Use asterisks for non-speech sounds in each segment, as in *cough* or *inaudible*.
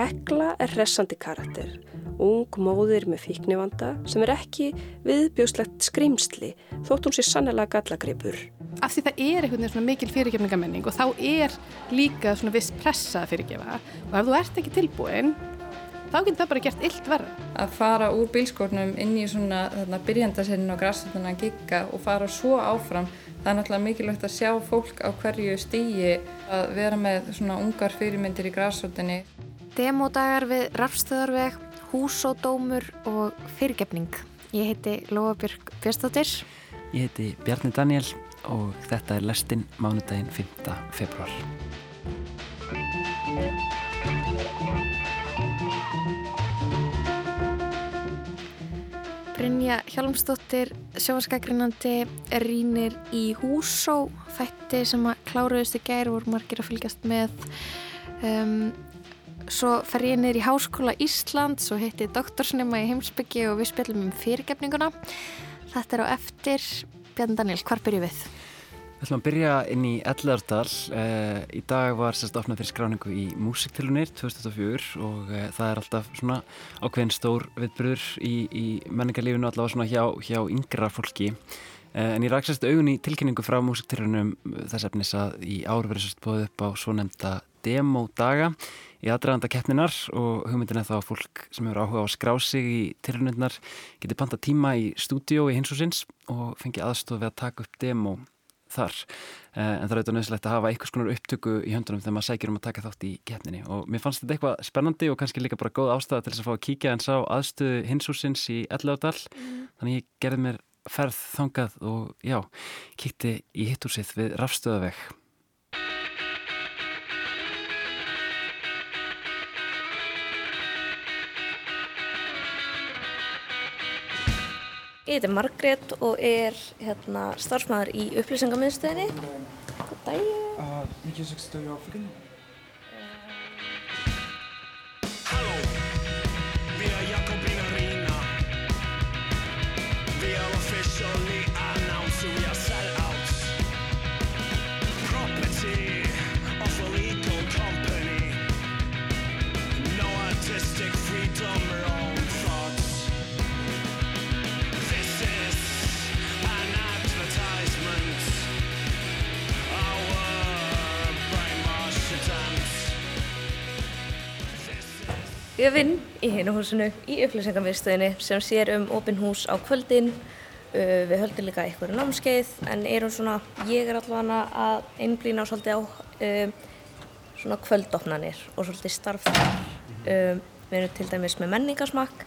Hekla er hressandi karakter, ung móðir með fíknivanda sem er ekki viðbjóðslegt skrimsli þótt hún sé sannlega gallagripur. Af því það er einhvern veginn svona mikil fyrirgefningamenning og þá er líka svona viss pressa að fyrirgefa og ef þú ert ekki tilbúin þá getur það bara gert illt verð. Að fara úr bílskórnum inn í svona byrjandasennin og græsutuna gigga og fara svo áfram það er náttúrulega mikilvægt að sjá fólk á hverju stígi að vera með svona ungar fyrirmyndir í græsutinni. Demodagar við Rafstöðarveg, húsódómur og fyrirgefning. Ég heiti Lóabjörg Björnstóttir. Ég heiti Bjarni Daniel og þetta er lestinn mánudaginn 5. februar. Brynja Hjálmsdóttir, sjóaskakrinandi, rínir í húsó, þætti sem að kláruðust í gær voru margir að fylgjast með. Um, svo fer ég nýr í Háskóla Íslands og hitti doktorsnema í heimsbyggi og við spilum um fyrirgefninguna. Þetta er á eftir. Bjarni Daniel, hvar byrju við? Við ætlum að byrja inn í Ellardal. Uh, í dag var sérst ofnað fyrir skráningu í Músiktilunir 2004 og uh, það er alltaf svona ákveðin stór viðbröður í, í menningarlífinu allavega svona hjá, hjá yngra fólki. Uh, en ég ræksast augun í tilkynningu frá Músiktilunum þess efnis að í ár verður sérst bóðið upp á svo nefnda demodaga í aðdraganda keppninar og hugmyndin er þá að fólk sem hefur áhuga á að skrá sig í tilrunirnar geti panta tíma í stúdíó í hinsúsins og fengi aðstof við að taka upp demo þar. En það er auðvitað nöðsilegt að hafa einhvers konar upptöku í höndunum þegar maður sækir um að taka þátt í keppninni. Og mér fannst þetta eitthvað spennandi og kannski líka bara góð ástæða til þess að fá að kíkja en sá aðstöðu hinsúsins í Elladal mm. þannig ég gerði mér ferð þangað og já, kíkti í hittúsið við rafstöðaveg Ég heiti Margrét og er hérna, starfsmæður í upplýsingamiðstöðinni. Góð daginn. Uh, Mikið sextu í Afrikan. Ég vinn í hinu húsinu í upplýsingarmiðstöðinni sem sér um opin hús á kvöldin. Uh, við höldum líka einhverju námskeið en erum svona, ég er allavega að einblýna svolítið á um, svona kvöldofnanir og svolítið starf þar. Um, við erum til dæmis með menningarsmakk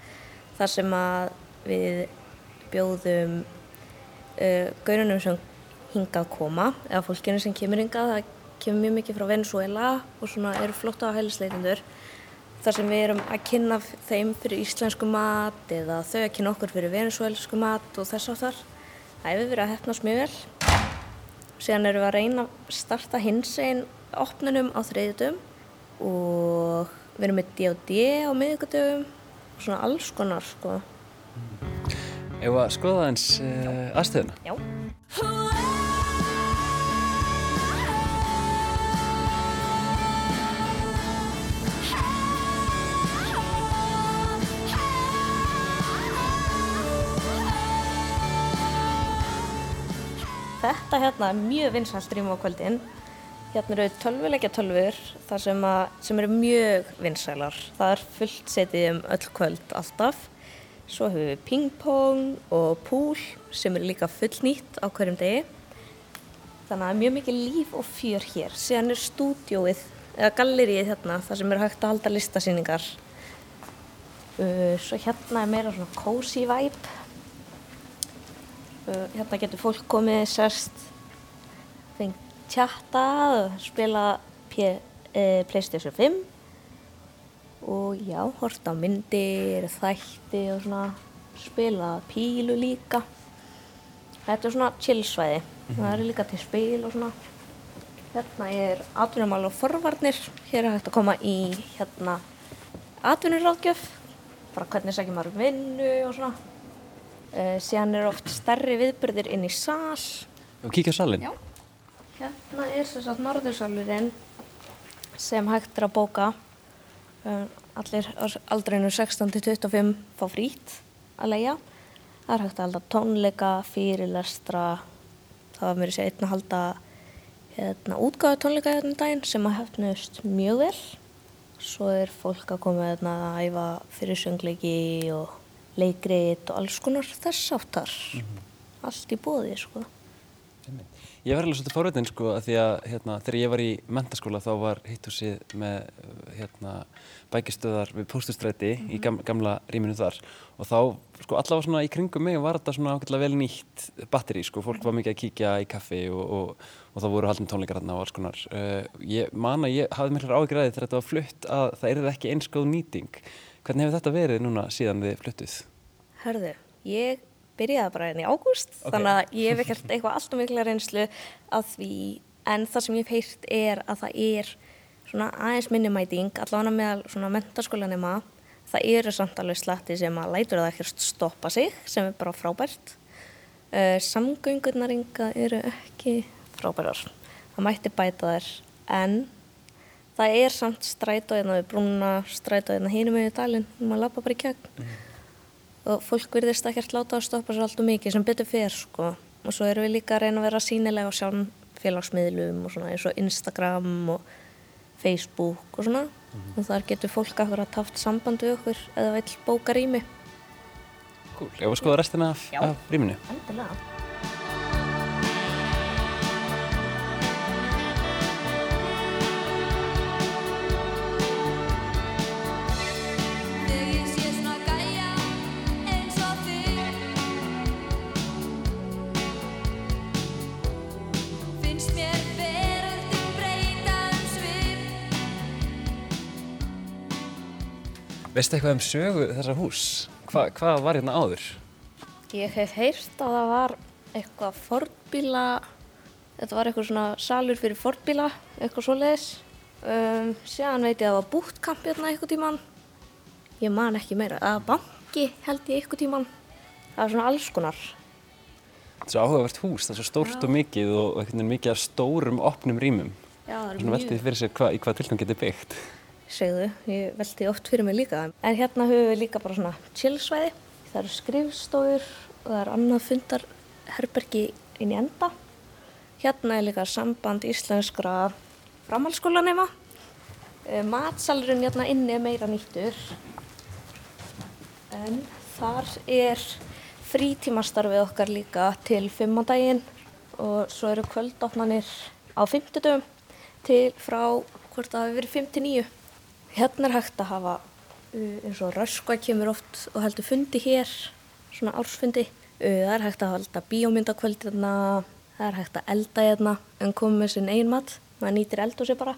þar sem að við bjóðum uh, gaurunum sem hingað koma eða fólkinu sem kemur hingað. Það kemur mjög mikið frá Venezuela og svona eru flotta á hælisleitundur þar sem við erum að kynna þeim fyrir íslensku mat eða þau að kynna okkur fyrir venezuelsku mat og þess aftar. Það hefur verið að hefnast mjög vel. Síðan erum við að reyna að starta hins einn opnunum á þriðjutum og við erum með D&D á miðugutöfum og svona alls konar sko. Eða skoða eins uh, aðstöðuna? Já. Þetta hérna er mjög vinsalt rým á kvöldin. Hérna eru tölvuleikja tölfur sem, sem eru mjög vinsælar. Það er fullt setið um öll kvöld alltaf. Svo hefur við pingpong og pool sem er líka full nýtt á hverjum degi. Þannig að það er mjög mikið líf og fjör hér. Síðan er stúdjóið, eða gallerið hérna, þar sem eru hægt að halda listasýningar. Uh, svo hérna er meira svona cozy vibe. Uh, hérna getur fólk komið sérst, fengt tjatta spila eh, PlayStation 5 og já, horta á myndir, þætti og svona spila pílu líka. Þetta er svona chillsvæði, mm -hmm. það eru líka til spil og svona. Hérna er atvinnumál og forvarnir, hér er hægt að koma í hérna atvinnuráðgjöf, bara hvernig sækir maður vinnu og svona. Uh, síðan er oft stærri viðbyrðir inn í sál. Og kíkja á salin? Já. Hérna er þess að norðursalurinn sem hægt er að bóka. Uh, allir aldrinu 16-25 fá frít að leia. Það er hægt að halda tónleika, fyrirlestra, það var mér að segja einn að halda hérna, útgáðu tónleika hérna um daginn sem að hefnust mjög vel. Svo er fólk að koma hérna að æfa fyrir söngleiki og leikrit og alls konar þess áttar. Allt í bóði, sko. Ég var alveg svolítið fóröldin sko að því að hérna, þegar ég var í mentaskóla þá var hitthúsið með hérna, bækistöðar við póstustræti í gam, gamla rýminu þar og þá sko allavega svona í kringum mig var þetta svona ákveðlega vel nýtt batteri sko, fólk var mikið að kíkja í kaffi og, og, og það voru haldin tónleikar hérna og alls konar. Uh, ég man að ég hafði miklar ágjörði þegar þetta var flutt að það er ekki eins góð nýting. Hvernig hefur þetta verið núna síðan þið fluttuð? Hörðu, ég byrjaði bara enn í ágúst Ok. þannig að ég hef ekkert eitthvað alltaf mikla reynslu af því en það sem ég hef heyrt er að það er svona aðeins minni mæting allavega meðal svona mentaskólanema það eru samt alveg slatti sem að lætur það ekkert stoppa sig sem er bara frábært uh, samgöngurnar ynga eru ekki frábærar það mætti bæta þær en það er samt strætó hérna við brúna strætó hérna hinum með dalinn. Maður lappa bara í gegn. Og fólk virðist ekkert láta að stoppa sér alltaf mikið sem betur fer sko. Og svo erum við líka að reyna að vera sínilega á sjálf félagsmiðlum og svona eins og Instagram og Facebook og svona. Og þar getur fólk akkurat haft samband við okkur eða vill bóka rými Cool. Ég var að skoða restina af, Já. af rýminu. Endilega Veistu eitthvað um sögu þessa hús? Hva, hvað var hérna áður? Ég hef heyrt að það var eitthvað fordbíla, þetta var eitthvað svona salur fyrir fordbíla, eitthvað svoleiðis. Um, síðan veit ég að það var búttkamp hérna eitthvað tíman. Ég man ekki meira, það var banki held ég eitthvað tíman. Það var svona alls konar. Þetta er svo áhugavert hús, það er svo stórt og mikið og veginn mikið af stórum opnum rýmum. Já, það Svona veltið fyrir sér hva, í hvað tilgang getur byggt. Segðu, ég velti oft fyrir mig líka. En hérna höfum við líka bara svona chillsvæði. Það eru skrifstofur og það er annað fundarherbergi inn í enda. Hérna er líka samband íslenskra framhaldsskólanema. Eh, Matsalurinn hérna inni er meira nýttur. En þar er frítímastarfið okkar líka til fimmandaginn og svo eru kvöldopnanir á fimmtudöfum til frá hvort það hafi verið 5 til 9. Hérna er hægt að hafa uh, eins og Röskva kemur oft og heldur fundi hér, svona ársfundi. Uh, það er hægt að halda bíómyndakvöldina, það er hægt að elda hérna en komið með sinn ein mat, maður nýtir eld á sig bara.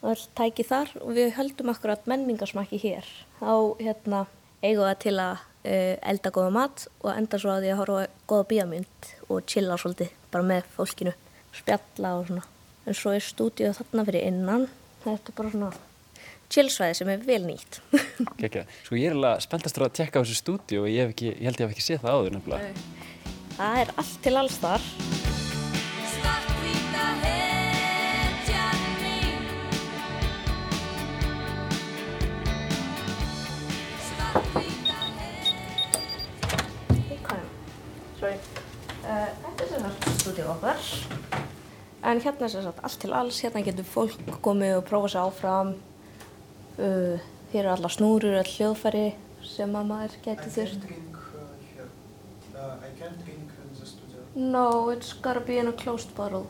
Það er tæki þar og við höldum akkurat menningarsmakki hér. Þá hérna eigum við til að uh, elda góða mat og enda svo að því að horfa góða bíómynd og chilla svolítið bara með fólkinu, spjalla og svona. En svo er stúdíu þarna fyrir innan, þetta er bara svona chillsvæði sem er vel nýtt. *laughs* Gekja. Sko ég er alveg spenntastur að tekka á þessu stúdíu og ég, hef ekki, ég held ég hef ekki séð það áður nefnilega. Það er allt til alls þar. Uh, þetta er sem sagt stúdíu okkar. En hérna er sem sagt allt til alls, hérna getur fólk komið og prófa sig áfram. Uh, hér eru alla snúrur, all hljóðfæri sem að maður geti þurft. uh. Uh, I can't drink in the studio. No, it's gotta be in a closed bottle.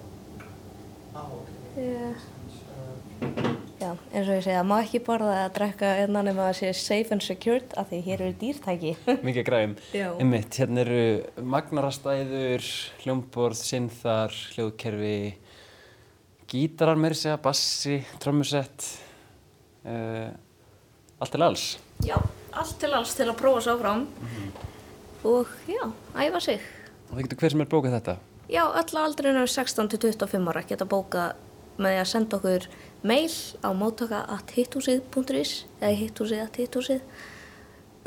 Ah, okay. Yeah. Uh, Já, eins og ég segja, má ekki borða eða drekka einna nema að sé safe and secured af því hér eru dýrtæki. *laughs* Mikið græm. Já. Einmitt, hérna eru magnarastæður, hljómborð, synþar, hljóðkerfi, gítarar meiri segja, bassi, trommusett, uh, allt til alls. Já, allt til alls til að prófa svo áfram og já, æfa sig. Og það getur hver sem er bókað þetta. Já, öll aldrinu 16 til 25 ára geta bóka með að senda okkur mail á móttaka at hitthúsið.is eða hitthúsið at hitthúsið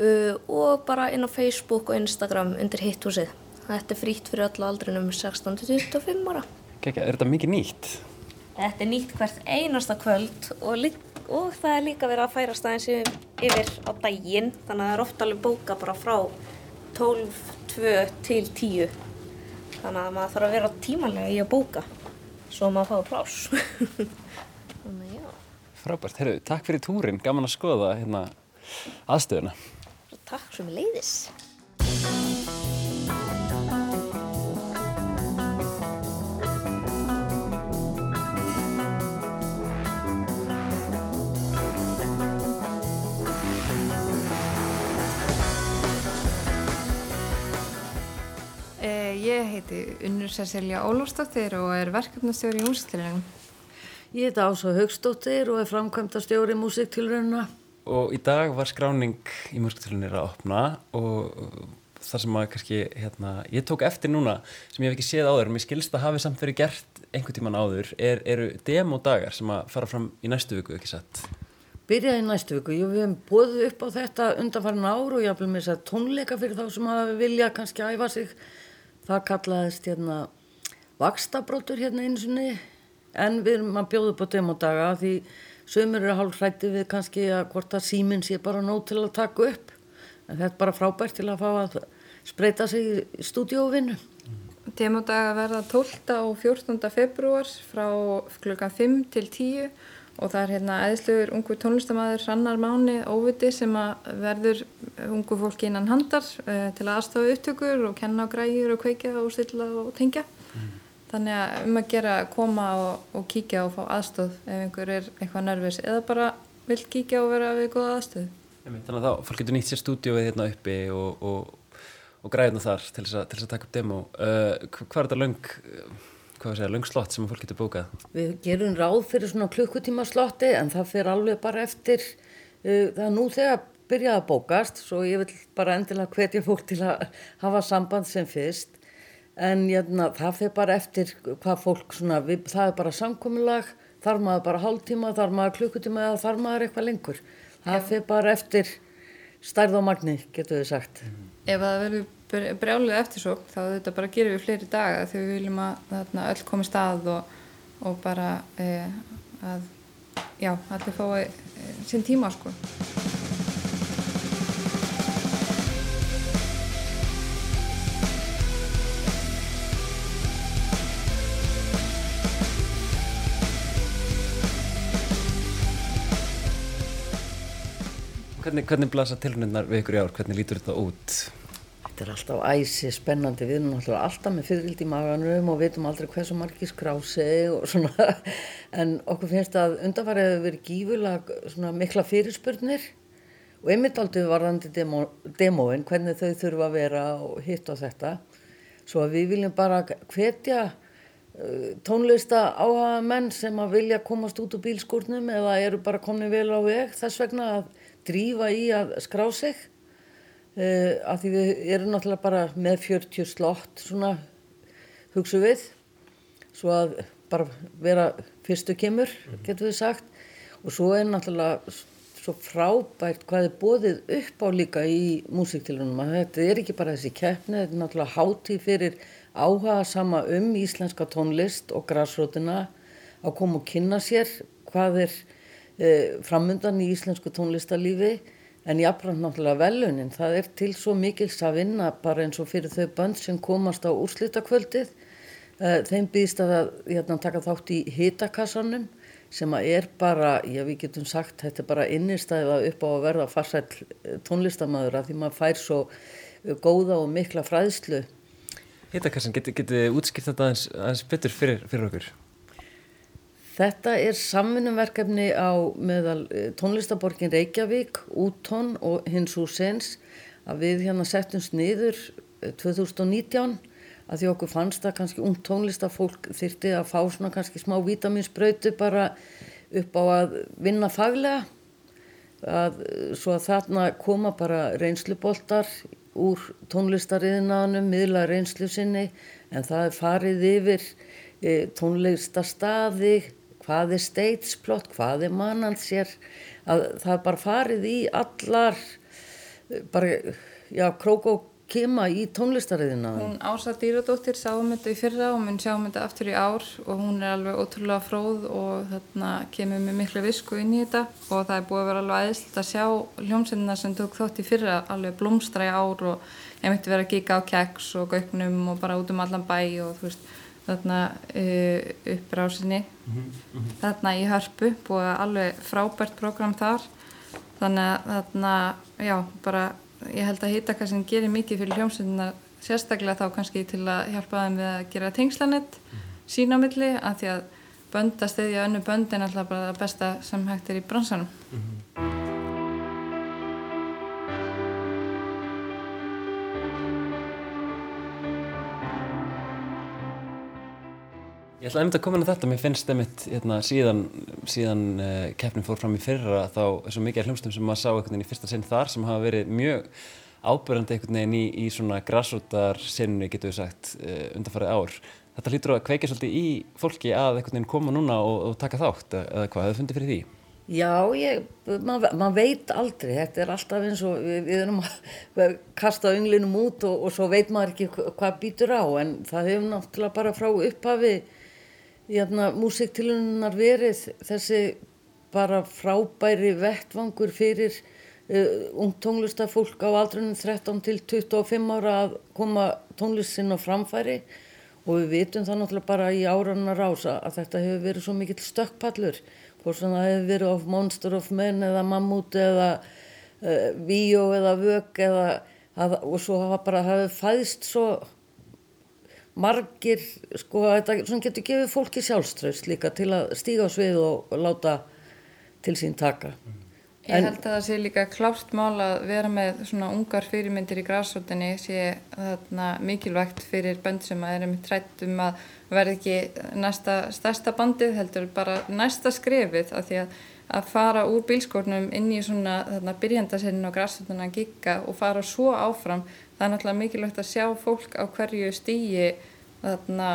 uh, og bara inn á Facebook og Instagram undir hitthúsið. Þetta er frítt fyrir öll aldrinum 16 til 25 ára. Gekja, er þetta mikið nýtt? Þetta er nýtt hvert einasta kvöld og, lí- og það er líka verið að færast aðeins í yfir á daginn þannig að það er ofta alveg bóka bara frá 12, 2 til 10 þannig að maður þarf að vera tímanlega í að bóka svo maður fái pláss. *laughs* Þannig já, Frábært, herru, takk fyrir túrin, gaman að skoða hérna aðstöðuna. takk sem leiðis Ég heiti Unnur Cecilia Ólafsdóttir og er verkefnastjóri í músiktilunum. Ég heiti Ása Haugstóttir og er framkvæmda stjóri músiktilrauna. Og í dag var skráning í músiktilunir að opna og það sem að kannski, hérna, ég tók eftir núna sem ég hef ekki séð áður, mér skilst að hafi samt verið gert einhvern tíman áður, er, eru demodagar sem að fara fram í næstu viku, ekki satt? Byrjaði í næstu viku. Jú, við hefum bóðið upp á þetta undanfarin ár og ég hafði með þess að tónleika fyrir þá sem hafa vilja kannski æfa sig. Það kallaðist hérna vakstabrótur hérna einu sinni en við erum að bjóða upp á demodaga því sömur eru hálf hrætti við kannski að hvort að síminn sé bara nóg til að taka upp. En þetta er bara frábært til að fá að spreita sig í stúdíóvinnu. Demodaga verða 12. og 14. februar frá klukkan 5 til 10 og það er hérna eðsluður ungu tónlistamæður Rannar Máni Óviti sem að verður ungu fólki innan handar uh, til að aðstofa upptökur og kenna á græjur og kveikja og stilla og tengja. Þannig að um að gera að koma og, og kíkja og fá aðstof ef einhver er eitthvað nervis eða bara vill kíkja og vera við góða aðstöð. Þannig að þá, fólk getur nýtt sér stúdíóið hérna uppi og, og, og græðina þar til þess, að, að taka upp demo. Uh, hvað er þetta löng, uh, hvað var að segja, löng slott sem fólk getur bókað? Við gerum ráð fyrir svona klukkutíma slotti en það fyrir alveg bara eftir uh, það nú þegar byrjaði að bókast svo ég vil bara endilega hvetja fólk til að hafa samband sem fyrst. En jæna, það fyrir bara eftir hvað fólk svona, við, það er bara samkominlag þar maður bara hálftíma, þar maður klukkutíma eða þar maður eitthvað lengur. Það fyrir bara eftir stærð og magni getur við sagt. Ef það verður brjálið eftirsók þá þetta bara gerum við fleiri daga þegar við viljum að þarna, öll komi stað og, og bara e, að já, allir fái e, sinn tíma sko. Hvernig, hvernig blasa tilhörnirnar við ykkur í ár? Hvernig lítur þetta út? Þetta er alltaf æsi spennandi, við erum náttúrulega alltaf með fyrirvild í maganum og veitum aldrei hversu margir skrá sig og svona, *laughs* en okkur finnst að undanfarið hefur verið gífulega mikla fyrirspurnir og einmitt aldrei varðandi demo, demóin, hvernig þau þurfa að vera og hitt og þetta, svo að við viljum bara hvetja uh, tónlista áhaga menn sem að vilja komast út úr bílskúrnum eða eru bara komni vel á veg þess vegna að drífa í að skrá sig Uh, af því við erum náttúrulega bara með 40 slott svona hugsu við. Svo að bara vera fyrstu kemur getur við sagt. Og svo er náttúrulega svo frábært hvað er bóðið upp á líka í músiktilunum að þetta er ekki bara þessi keppni þetta er náttúrulega hátíð fyrir áhuga sama um íslenska tónlist og græsrótina að koma og kynna sér hvað er uh, framundan í íslensku tónlistalífi En jáfnframt náttúrulega velunin, það er til svo mikils að vinna bara eins og fyrir þau bönd sem komast á úrslitakvöldið. Þeim býðist að hérna, taka þátt í hitakassanum sem er bara, já við getum sagt, þetta er bara innistæða upp á að verða farsæl tónlistamæður að því maður fær svo góða og mikla fræðslu. Hitakassan, getið geti útskipt þetta aðeins betur fyrir, fyrir okkur? Þetta er samvinnumverkefni á meðal tónlistaborgin Reykjavík, Útón og hins húsins að við hérna settumst niður 2019 að því okkur fannst að kannski ung tónlistafólk þyrti að fá svona kannski smá vitaminsbrautu bara upp á að vinna faglega að svo að þarna koma bara reynsluboltar úr tónlistariðinaðanum, miðla reynslu sinni en það er farið yfir e, tónlistastaði hvað er steitsplott, hvað er mannansér, að það bara farið í allar, bara, já, krók og kema í tónlistariðina? Hún Ása Dýradóttir sáum þetta í fyrra og mun sjáum þetta aftur í ár og hún er alveg ótrúlega fróð og þarna kemur með miklu visku inn í þetta og það er búið að vera alveg aðeinslega að sjá hljómsveitina sem tók þátt í fyrra alveg blómstra í ár og einmitt vera að gíka á keks og gauknum og bara út um allan bæ og þú veist þarna uh, upprásinni þarna í hörpu búið alveg frábært program þar. Þannig að þarna já bara ég held að hitakassin gerir mikið fyrir hljómsveitina sérstaklega þá kannski til að hjálpa þeim við að gera tengslanett sín á milli að því að bönd að stiðja önnu bönd er alltaf bara það besta sem hægt er í bransanum Ég ætla einmitt að koma inn á þetta, mér finnst einmitt hérna, síðan, síðan uh, keppnin fór fram í fyrra þá er svo mikið af hljómsdum sem maður sá einhvern veginn í fyrsta sinn þar sem hafa verið mjög ábyrjandi einhvern veginn í, í svona grassrútar sinni getur við sagt uh, undanfarið ár. Þetta hlýtur að kveikja svolítið í fólki að einhvern veginn koma núna og, og taka þátt eða hvað, hefur fundið fyrir því? Já, maður mað veit aldrei, þetta er alltaf eins og við, við erum að kasta önglinum út og, og svo veit maður ekki hva- hvað býtur á en það hefur náttúrulega bara frá upphafi hérna, músiktilunar verið þessi bara frábæri vettvangur fyrir uh, ung tónlistafólk á aldrunum 13 til 25 ára að koma tónlist sinn á framfæri. Og við vitum það náttúrulega bara í áranar rása að þetta hefur verið svo mikill stökkpallur. Hvort sem það hefur verið of Monster of Men eða Mammut eða uh, Víó eða Vög eða, að, og svo hafa bara hafið fæðst svo margir sko þetta getur gefið fólki sjálfströst líka til að stíga á svið og, láta til sín taka. Ég held að það sé líka klárt mál að vera með svona ungar fyrirmyndir í græsóttinni sé þarna mikilvægt fyrir bönd sem að erum trætt um að verða ekki næsta stærsta bandið heldur bara næsta skrefið af því að að fara úr bílskórnum inn í svona þarna byrjandasennin og græsóttina gigga og fara svo áfram það er náttúrulega mikilvægt að sjá fólk á hverju stígi þarna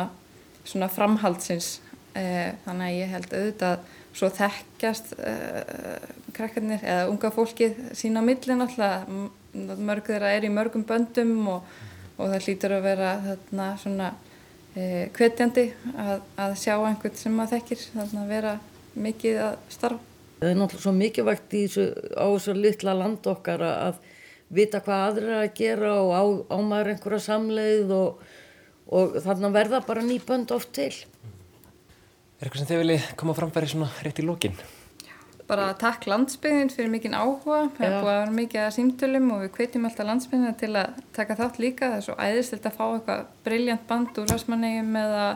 svona framhaldsins. Eh, þannig að ég held auðvitað svo þekkjast uh, krakkarnir eða unga fólkið sína á milli náttúrulega. M- mörg þeirra er í mörgum böndum og, og það hlýtur að vera þarna svona uh, hvetjandi að, að sjá einhvern sem maður þekkir þarna að vera mikið að starfa. Það er náttúrulega svo mikilvægt þessu, á þessu litla land okkar að vita hvað aðrir er að gera og á, á maður einhverja samleið og, og þarna verða bara ný bönd oft til Er eitthvað sem þið viljið koma framfæri svona rétt í lókin? Bara takk landsbyðin fyrir mikinn áhuga. Það er búið að vera mikið að símtölum og við hvetjum alltaf landsbyðina til að taka þátt líka. Það er svo æðislegt að fá eitthvað briljant band úr Vestmannegjum eða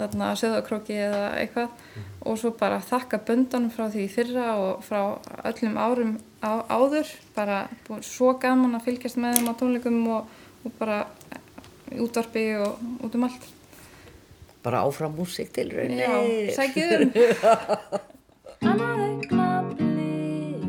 þarna söðakróki eða eitthvað. Og svo bara þakka böndanum frá því fyrra og frá öllum árum á, áður. Bara svo gaman að fylgjast með þeim á tónleikum og, og bara í útvarpi og út um allt. Bara áfram músík til rauninni. Já, sækjum *laughs* another Knappblick.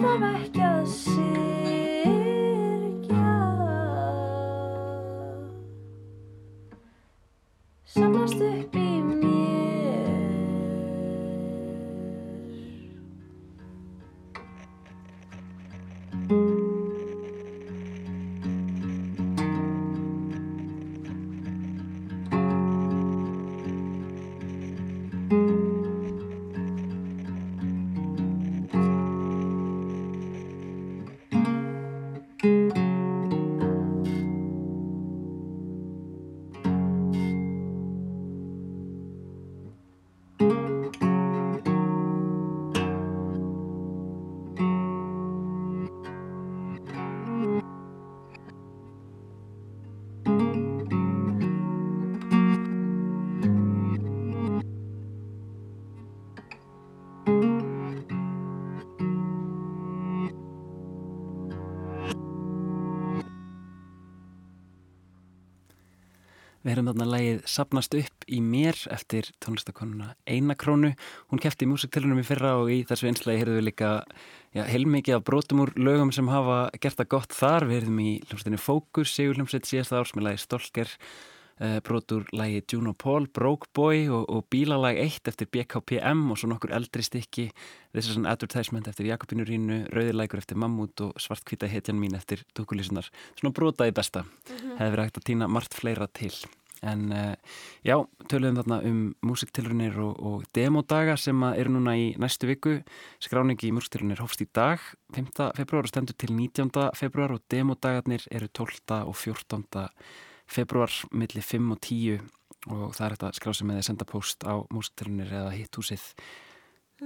Það þarf lægið Sapnast upp í mér eftir tónlistakonuna Eina Krónu. Hún kefti í músiktilunum í fyrra og í þessu einslægi heyrðum við líka já, heilmikið af brotum úr lögum sem hafa gert það gott þar. Við erum í hljómsveitinni Fókus, Sigur hljómsveit síðasta árs með lægi Stolker, uh, brot úr lægi Juno Paul, Broke Boy og, og bílalag 1 eftir BKPM og svo nokkur eldri stykki. This is an advertisement eftir Jakobínu Rínu, Rauðilækur eftir Mammut og Svartkvita hetjan mín eftir Dúkulísunar. Svona brotaði besta. Hefði verið hægt að týna margt fleira til. En uh, já, töluðum þarna um músiktilrunir og, og demodaga sem að eru núna í næstu viku. Skráningi í músiktilrunir hófst í dag, 5. februar og stendur til 19. februar og demodagarnir eru 12. og 14. februar millir 5 og 10 og það er þetta skrá sem eða senda post á músiktilrunir eða hitt húsið.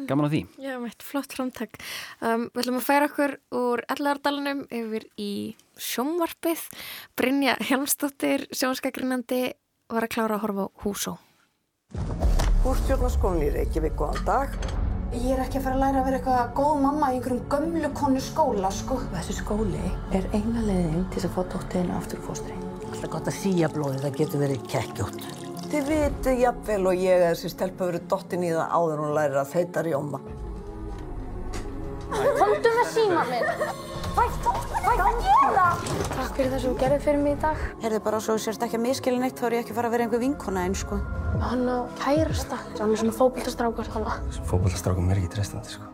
Gaman að því. Já, meitt flott framtak. Um, við ætlum að færa okkur úr ellardalanum yfir í sjónvarpið. Brynja Hjelmstóttir, sjónskakrinandi, var að klára að horfa á húsó. Hússtjórnarskólan í Reykjavík, góðan dag. Ég er ekki að fara að læra að vera eitthvað góð mamma í einhverjum gömlu konu skóla, sko. Þessi skóli er eina leiðin til að fá dóttiðina aftur úr fóstri. Alltaf gott að síja blóði, það getur verið kekkjótt. Þið vitið jafnvel og ég að þessi stelpa verið dottin í það áður hún lærir að þeita rjóma. Komdu með síma minn. Hvað er það að gera? Takk fyrir það sem þú gerði fyrir mig í dag. Heyrðu bara svo þú sérst ekki að miskilja neitt þá er ég ekki að fara að vera einhver vinkona einn sko. Hann á kærasta. Hann er svona fókbaltastrákur hana. Fókbaltastrákum er ekki treystandi sko.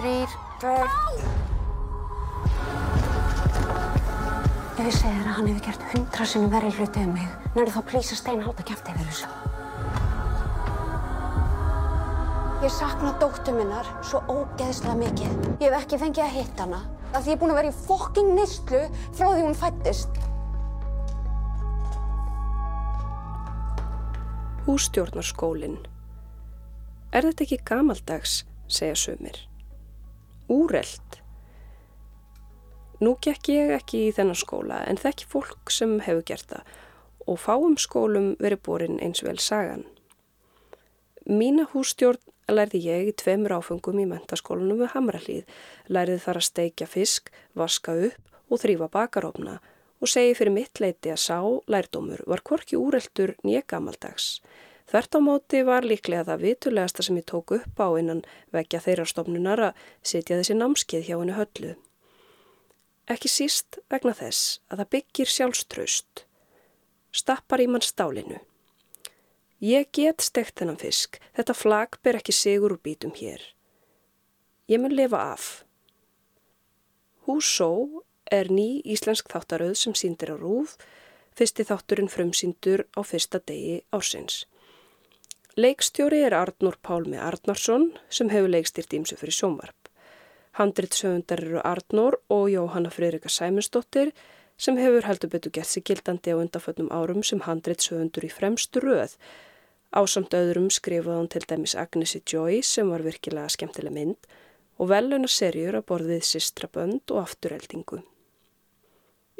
Þrýr, tveir. Ef ég segir að hann hefur gert hundra sinni verri hluti um mig, nærðu þá plýsa stein halda kæft yfir þessu. Ég sakna dóttu minnar svo ógeðslega mikið. Ég hef ekki fengið að hitta hana. Af því ég er búin að vera í fokking nýstlu frá því hún fættist. Hússtjórnarskólinn. Er þetta ekki gamaldags, segja sumir. Úrelt. Nú gekk ég ekki í þennan skóla en þekki fólk sem hefur gert það og fáum skólum verið borin eins vel sagan. Mína hússtjórn lærði ég í tveimur áfengum í mentaskólanum við Hamralíð, lærði þar að steikja fisk, vaska upp og þrýfa bakarofna og segi fyrir mitt leiti að sá lærdómur var korki úreltur nýja gamaldags. Þvert á móti var líklega það vitulegasta sem ég tók upp á innan vekja þeirra stofnunar að setja þessi námskeið hjá henni höllu. Ekki síst vegna þess að það byggir sjálfströst, stappar í mann stálinu. Ég get stekt þennan fisk, þetta flag ber ekki sigur úr bítum hér. Ég mun lifa af. Húsó er ný íslensk þáttaröð sem síndir á rúf, fyrsti þátturinn frumsíndur á fyrsta degi ársins. Leikstjóri er Arnur Pálmi Arnarsson sem hefur leikstýrt ímsu fyrir sjónvarp. Handritsöfundar eru Arnur og Jóhanna Freirika Sæmundsdóttir sem hefur heldur betur gert sig gildandi á undanföllnum árum sem handritsöfundur í fremstu röð. Ásamt öðrum skrifaði hann til dæmis Agnesi Joy sem var virkilega skemmtileg mynd og veluna serjur að borðið Sistrabönd og Aftureldingu.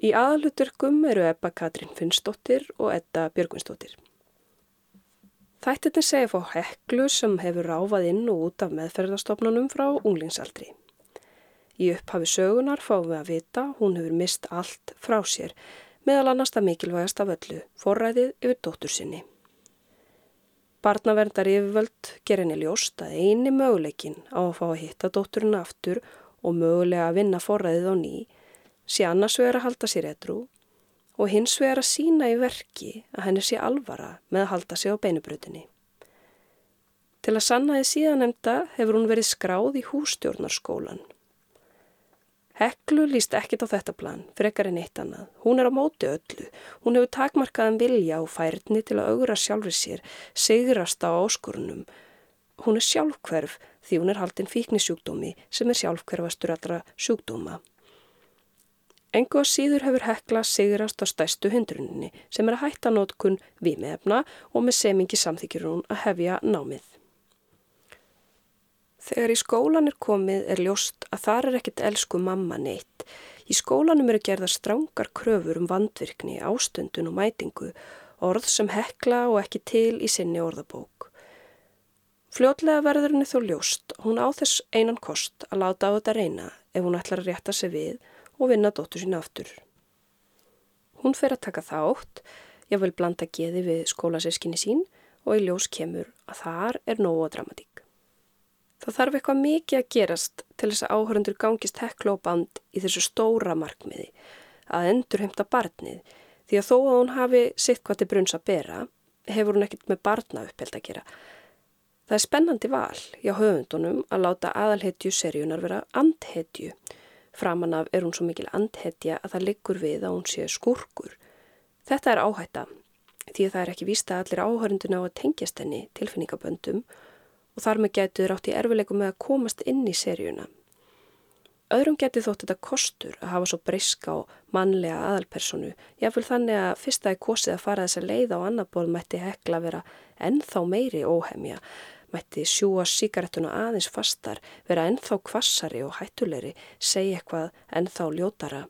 Í aðaluturkum eru Ebba Katrín Finnsdóttir og Edda Björgvinsdóttir. Þættirni segja fá heklu sem hefur ráfað inn og út af meðferðarstofnunum frá unglingsaldri. Í upphafi sögunar fáum við að vita hún hefur mist allt frá sér, meðal annars það mikilvægast af öllu, forræðið yfir dóttur sinni. Barnaverndar yfirvöld ger henni ljóst að eini möguleikin á að fá að hitta dótturinn aftur og mögulega að vinna forræðið á ný, sé annars vegar að halda sér edru og hins vegar að sína í verki að henni sé alvara með að halda sig á beinubrutinni. Til að sanna því síðanemda hefur hún verið skráð í hústjórnarskólan. Heklu líst ekkit á þetta plan, frekar en eitt annað. Hún er á móti öllu. Hún hefur takmarkaðan vilja og færni til að augra sjálfur sér, sigrast á áskorunum. Hún er sjálfhverf því hún er haldinn fíknisjúkdómi sem er sjálfhverfastur allra sjúkdóma. Engu að síður hefur Hekla sigrast á stæstu hundruninni sem er að hætta nótkun vímefna og með semingi samþykjur hún að hefja námið. Þegar í skólan er komið er ljóst að þar er ekkit elsku mamma neitt. Í skólanum eru gerða strángar kröfur um vandvirkni, ástundun og mætingu, orð sem hekla og ekki til í sinni orðabók. Fljótlega verður henni þó ljóst, hún á þess einan kost að láta á þetta reyna ef hún ætlar að rétta sig við og vinna dóttur sín aftur. Hún fer að taka þátt, ég vil blanda geði við skólasískinni sín og í ljós kemur að þar er nógu dramatík. Það þarf eitthvað mikið að gerast til þess að áhörundur gangist hekla og band í þessu stóra markmiði að endur heimta barnið því að þó að hún hafi sitt hvað til brunns að bera hefur hún ekkert með barna uppheld að gera. Það er spennandi val hjá höfundunum að láta aðalhetju seríunar vera andhetju. Framan af er hún svo mikil andhetja að það liggur við að hún sé skurkur. Þetta er áhætta því að það er ekki vísta allir áhörundun á að tengjast henni tilfinningaböndum og þar með getur átt í erfileikum með að komast inn í seríuna. Öðrum getur þótt þetta kostur að hafa svo breyska og mannlega aðalpersonu. Jáfnvel þannig að fyrsta er kosið að fara þess að leiða á annar ból mætti hekla vera ennþá meiri óhemja, mætti sjúa síkaretuna aðeins fastar, vera ennþá kvassari og hættulegri, segja eitthvað ennþá ljótara.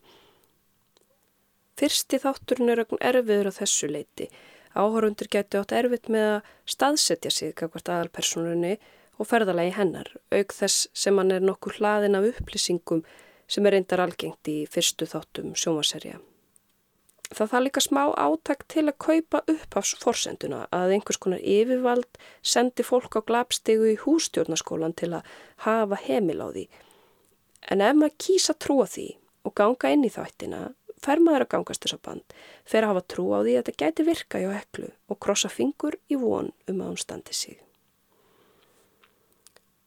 Fyrsti þátturinn er erfiður á þessu leiti. Áhörundur getur átt erfitt með að staðsetja sig kakvart aðalpersonunni og ferðalagi hennar, auk þess sem hann er nokkur hlaðin af upplýsingum sem er reyndar algengt í fyrstu þáttum sjómaserja. Það það líka smá áttak til að kaupa upp á forsenduna að einhvers konar yfirvald sendi fólk á glapstegu í hústjórnaskólan til að hafa heimil á því. En ef maður kýsa trúa því og ganga inn í þættina, fer maður að gangast þessa band, fer að hafa trú á því að þetta gæti virka hjá heklu og krossa fingur í von um að hún standi sig.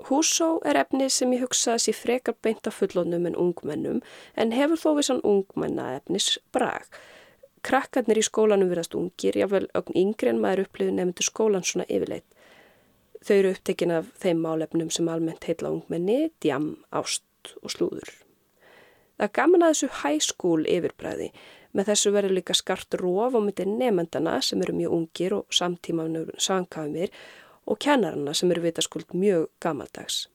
Húsó er efni sem ég hugsa að sé frekar beint af fullonum en ungmennum en hefur þó vissan ungmenna efnis brag. Krakkarnir í skólanum verðast ungir, jáfnvel ögn yngri en maður upplifið nefndu skólan svona yfirleitt. Þau eru upptekin af þeim málefnum sem almennt heitla ungmenni, djam, ást og slúður. Það er gaman að þessu high school yfirbræði. Með þessu verður líka skart róf á myndi nefndana sem eru mjög ungir og samtímanur samkafumir og kennarana sem eru vitaskuld mjög gamaldags.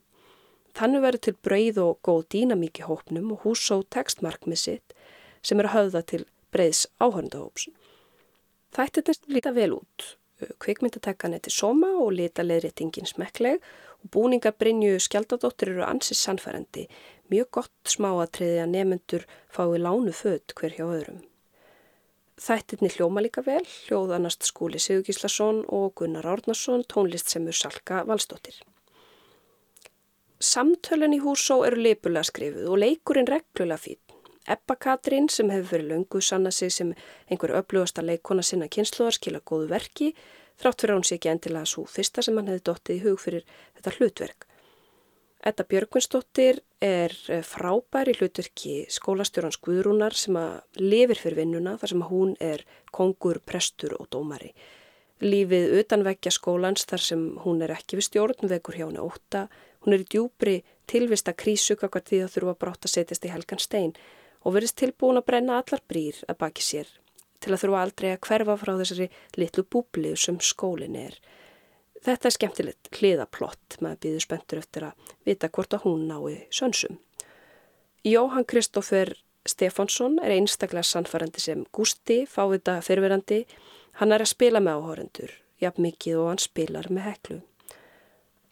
Þannig verður til breyð og góð dýnamík í hópnum og húsó tekstmarkmið sitt sem eru höfða til breyðs áhörndahóps. Þættirnist líta vel út. Kvikmyndatekkan er til soma og lita leðréttingin smekkleg og búningar Brynju Skjaldadóttir eru ansið sannfærandi. Mjög gott smáatriði að nefnendur fái lánu född hver hjá öðrum. Þættirni hljóma líka vel, hljóðanast skúli Sigurgíslason og Gunnar Árnason, tónlist semur Salka Valstóttir. Samtölun í húsó eru leipulega skrifuð og leikurinn reglulega fít. Ebba Katrín sem hefur verið löngu sanna sig sem einhver öflugasta leikona sinna kynsluðar skila góðu verki, þrátt fyrir að hún sé ekki endilega svo fyrsta sem hann hefði dottið í hug fyrir þetta hlutverk. Edda Björgvinsdóttir er eh, frábær í hlutverki skólastjórnans Guðrúnar sem að lifir fyrir vinnuna þar sem hún er kongur, prestur og dómari. Lífið utanveggja skólans þar sem hún er ekki við stjórn vekur hjá henni óta. Hún er í djúbri tilvista krísu kakvar því að þurfa brátt að setjast í helgan stein og verðist tilbúin að brenna allar brýr að baki sér til að þurfa aldrei að hverfa frá þessari litlu búblið sem skólin er. Þetta er skemmtilegt hliðaplott, maður býður spenntur eftir að vita hvort að hún nái sönsum. Jóhann Kristófer Stefánsson er einstaklega sannfærandi sem Gusti, fávita fyrverandi. Hann er að spila með áhórendur, jafn mikið og hann spilar með heklu.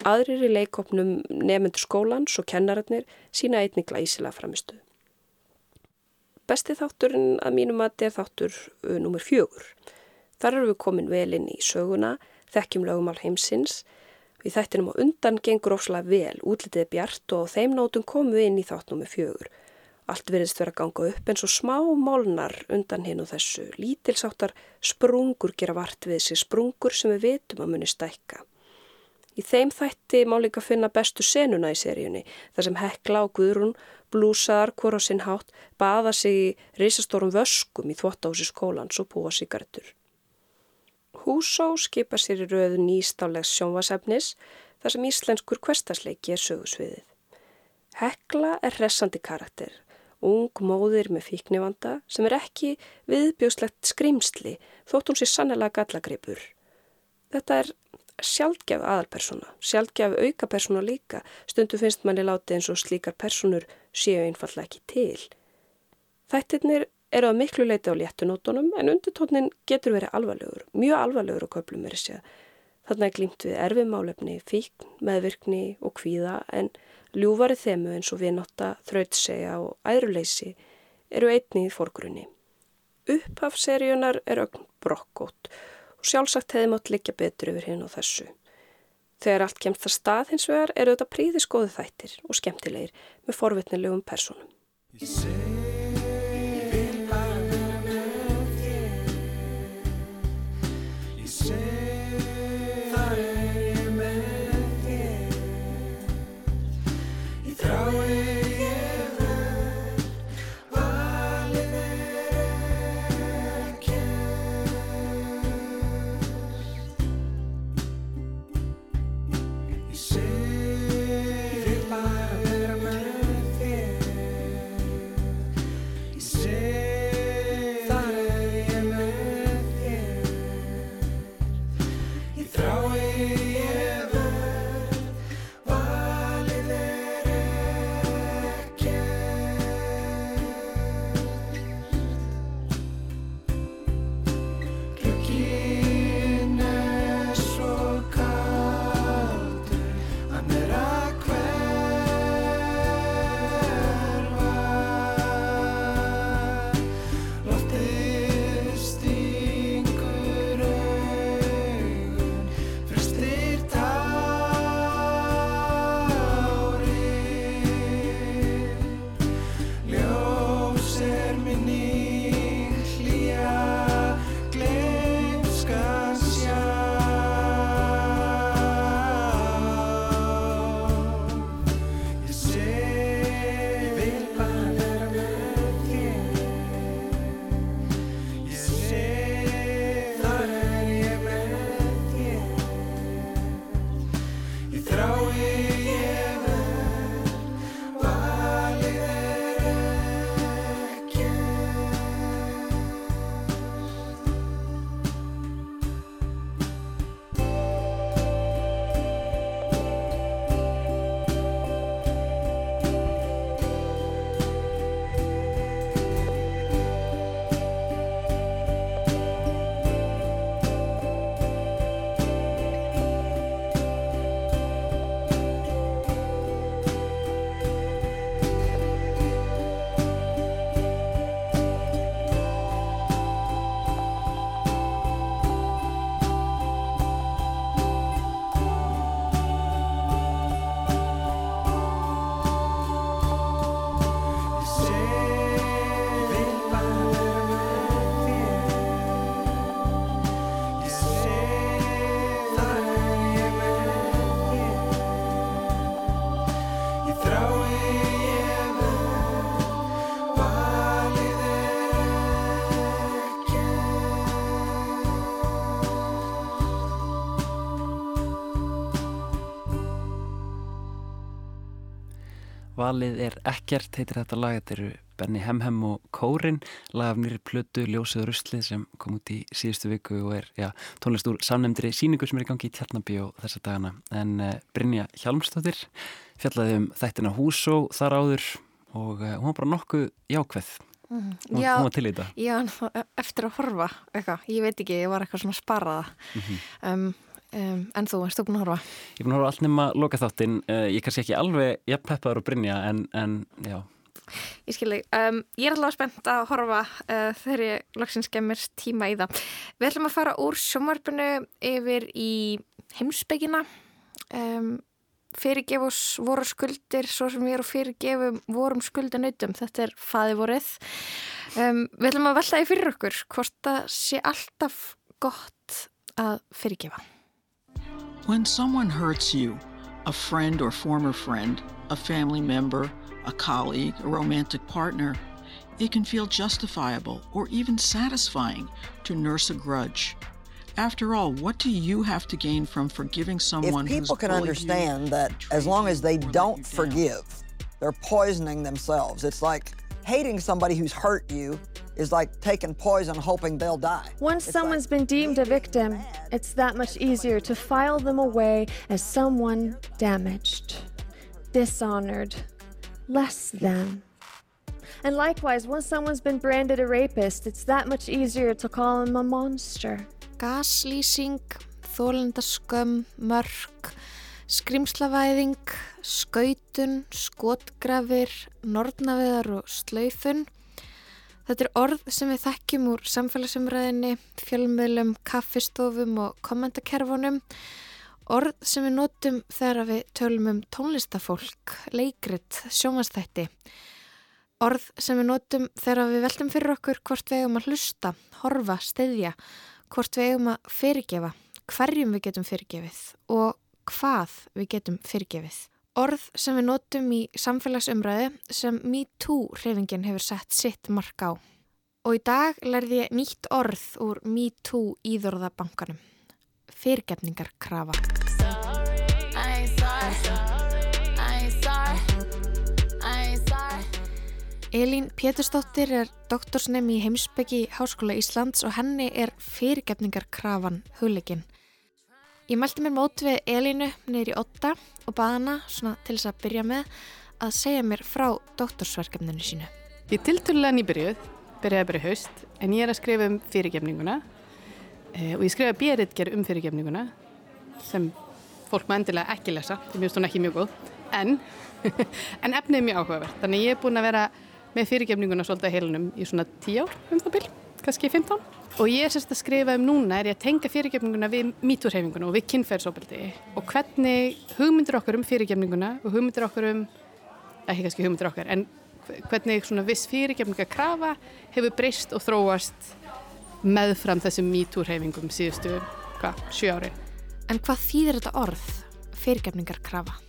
Aðrir í leikopnum nefnendur skólans og kennararnir sína einnig glæsilega framistu. Besti þátturinn að mínum að þetta er þáttur uh, nummer fjögur. Þar eru við komin vel inn í söguna þekkjum lögumál heimsins. Við þættinum á undan gengur óslega vel, útlitið bjart og þeim nótum komum við inn í þáttnum með fjögur. Allt veriðst vera ganga upp en svo smá málnar undan hinn og þessu. Lítilsáttar sprungur gera vart við sig, sprungur sem við vitum að muni stækka. Í þeim þætti má líka finna bestu senuna í seríunni, þar sem Hekla og Guðrún blúsaðar hvora sinn hátt baða sig í risastórum vöskum í þvóttási skólans og búa sigarettur. Húsó skipa sér í röðu nýstálegs sjónvasefnis þar sem íslenskur kvestasleiki er sögusviðið. Hekla er hressandi karakter, ung móðir með fíknivanda sem er ekki viðbjóslegt skrimsli þótt hún sé sannlega gallagripur. Þetta er sjálfgef aðalpersona, sjálfgef aukapersona líka, stundu finnst manni láti eins og slíkar personur séu einfalla ekki til. Þættirnir eru að miklu leiti á léttunótonum en undirtónin getur verið alvarlegur, mjög alvarlegur á köplum er þessi að þarna er glýmt við erfimálefni, fíkn, meðvirkni og kvíða en ljúfari þemu eins og við notta þrautsegja og æðruleysi eru einni í fórgrunni. Upphafseríunar er ögn brokkót og sjálfsagt hefði mátt liggja betur yfir hinn og þessu. Þegar allt kemst það stað hins vegar eru þetta príðiskoðu þættir og skemmtilegir með forvitnilegum personum. Valið er ekkert, heitir þetta lag, þetta eru Benny Hemhem og Kórin, lag af nýri plötu Ljósið og Ruslið sem kom út í síðustu viku og er já, tónlist úr samnefndri síningu sem er í gangi í Tjarnabí og þessa dagana. En uh, Brynja Hjalmstóttir fjallaði um þættina Húsó þar áður og uh, hún var bara nokkuð jákveð. Mm. Hún, Já, hún var til í þetta. já, en eftir að horfa eitthvað, ég veit ekki, ég var eitthvað svona sparaða Mhm. um, um, en þú, erstu búin að horfa? Ég er búin að horfa allt nema loka þáttinn, uh, ég er kannski ekki alveg jafn peppaður og Brynja en, en já, Ég skilji, um, ég er allavega spennt að horfa uh, þegar ég loksins gemir tíma í það. Við ætlum að fara úr sjómarpinu yfir í heimsbyggina. Um, fyrirgef oss voru skuldir svo sem við erum fyrirgefum vorum skuldanautum. Þetta er faði vorið. Um, við ætlum að velta í fyrir okkur hvort það sé alltaf gott að fyrirgefa. When someone hurts you, a friend or former friend, a family member, a colleague, a romantic partner, it can feel justifiable or even satisfying to nurse a grudge. After all, what do you have to gain from forgiving someone if people can understand that as long as they don't forgive, they're poisoning themselves. It's like hating somebody who's hurt you is like taking poison hoping they'll die. Once someone's been deemed a victim, it's that much easier to file them away as someone damaged, dishonored, less than. And likewise, once someone's been branded a rapist, it's that much easier to call him a monster. Gaslýsing, þólendaskömm, mörk, skrimslavæðing, skautun, skotgrafir, nornaveðar og slaufun. Þetta er orð sem við þekkjum úr samfélagsumræðinni, fjölmiðlum, kaffistofum og kommentakerfunum. Orð sem við notum þegar við tölum um tónlistafólk, leikrit, sjómanstætti. Orð sem við notum þegar við veltum fyrir okkur hvort við eigum að hlusta, horfa, steyðja, hvort við eigum að fyrirgefa, hverjum við getum fyrirgefið og hvað við getum fyrirgefið. Orð sem við notum í samfélagsumræði sem MeToo hreyfingin hefur sett sitt mark á. Og í dag lærði ég nýtt orð úr MeToo íðorðabankanum. Fyrirgefningarkrafa. Elín Pétursdóttir er doktorsnemi í heimsbyggi Háskóla Íslands og henni er fyrirgefningarkrafan hugleikin. Ég mælti mér mót við Elínu neyri Otta og baða hana svona til þess að byrja með að segja mér frá doktorsverkefninu sínu. Ég tilturlega nýbyrjuð, byrjaði bara í haust, en ég er að skrifa um fyrirgefninguna eh, og ég skrifa béritger um fyrirgefninguna sem fólk maður endilega ekki lesa, mér finnst hún ekki mjög góð, en, *laughs* en efnið er mjög áhugavert. Þannig ég er búin að vera með fyrirgefninguna svolítið heilunum í svona 10 ár um það byrj, kannski 15. Og ég er sérst að skrifa um núna er ég að tenga fyrirgefninguna við mítúrhefinguna og við kynferðsóbildi og hvernig hugmyndir okkar um fyrirgefninguna og hugmyndir okkar um, ekki kannski hugmyndir okkar, en hvernig svona viss fyrirgefningakrafa hefur breyst og þróast meðfram þessum mítúrhefingum síðustu, hvað, sjö ári. En hvað þýðir þetta orð, fyrirgefningarkrafa?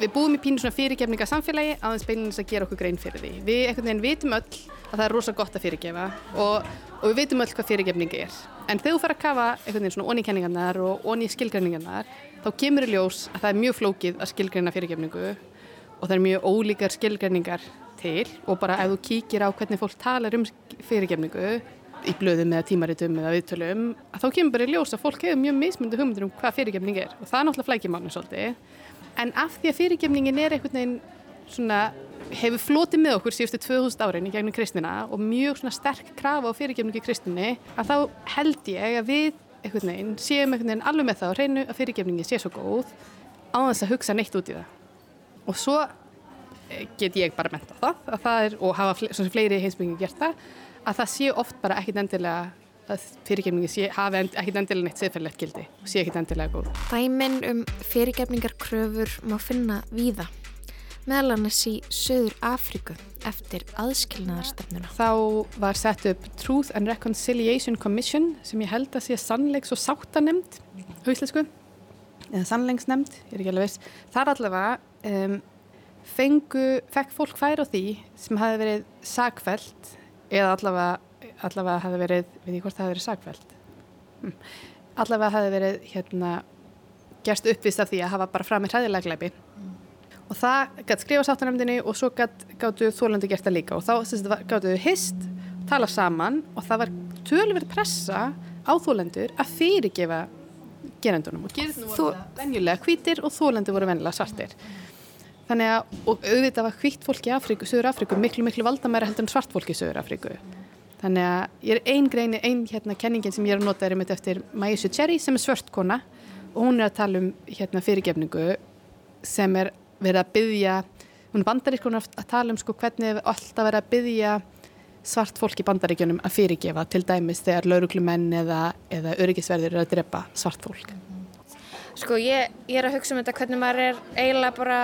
Við búum í pínu svona fyrirgefninga samfélagi aðeins beinins að gera okkur grein fyrir því. Við einhvern veginn vitum öll að það er rosa gott að fyrirgefa og, og við vitum öll hvað fyrirgefning er. En þegar þú fara að kafa einhvern veginn svona onni kenningarnar og onni skilgreiningarnar þá kemur í ljós að það er mjög flókið að skilgreina fyrirgefningu og það er mjög ólíkar skilgreiningar til og bara ef þú kíkir á hvernig fólk talar um fyrirgefningu í blöðum eða tímaritum eða viðtölum að þá kemur bara í ljós að fólk hefur mjög mismundu hugmyndir um hvað fyrirgefning er og það er náttúrulega flækjumánu svolítið en af því að fyrirgefningin er einhvern veginn svona hefur flotið með okkur síðustu 2000 árin í gegnum kristina og mjög svona sterk krafa á fyrirgefningu í kristinni að þá held ég að við einhvern veginn séum einhvern veginn alveg með það og reynu að fyrirgefningi sé svo góð á þess að hugsa neitt út í það. Og svo get ég bara menta það, það er, og hafa fle fleiri heimsbyggingi gert það að það sé oft bara ekkit endilega að fyrirgefningi hafi ekkit endilega neitt siðferðilegt gildi og sé ekkit endilega góð. Dæmin um fyrirgefningarkröfur má finna víða, meðal annars í Söður Afríku eftir aðskilnaðarstefnuna. Þá var sett upp Truth and Reconciliation Commission sem ég held að sé sannleiks og sáttanemnd hauslesku, eða sannleiksnemnd, ég er ekki alveg veist. Þar allavega um, fengu, fekk fólk færa á því sem hafi verið sagfælt eða allavega, allavega hafi verið, við ég hvort það hafi verið sagfælt, hm. allavega hafi verið hérna gerst uppvist af því að hafa bara fram með hræðilega glæpi mm. og það gæti skrifa sáttanemdini og svo gáttu þólandi gert það líka. Og þá gáttu þau hist, tala saman og það var tölverð pressa á þólendur að fyrirgefa gerendunum. Og gerendunum voru venjulega hvítir og þólendur voru venjulega svartir. Þannig að, auðvitað var hvitt fólk í Afríku, Söður Afríku, miklu, miklu valdamæra heldur en svart fólk í Söður Afríku þannig að ég er ein greini, ein hérna kenningin sem ég er að nota er um þetta eftir Maísu Cherry sem er svört kona og hún er að tala um hérna fyrirgefningu sem er verið að byggja hún er bandaríkun að tala um sko hvernig alltaf verið að byggja svart fólk í bandaríkjunum að fyrirgefa til dæmis þegar lauruglumenn eða, eða öryggisverðir eru að drepa svart fólk. Sko ég, ég er að hugsa um þetta hvernig maður er eiginlega bara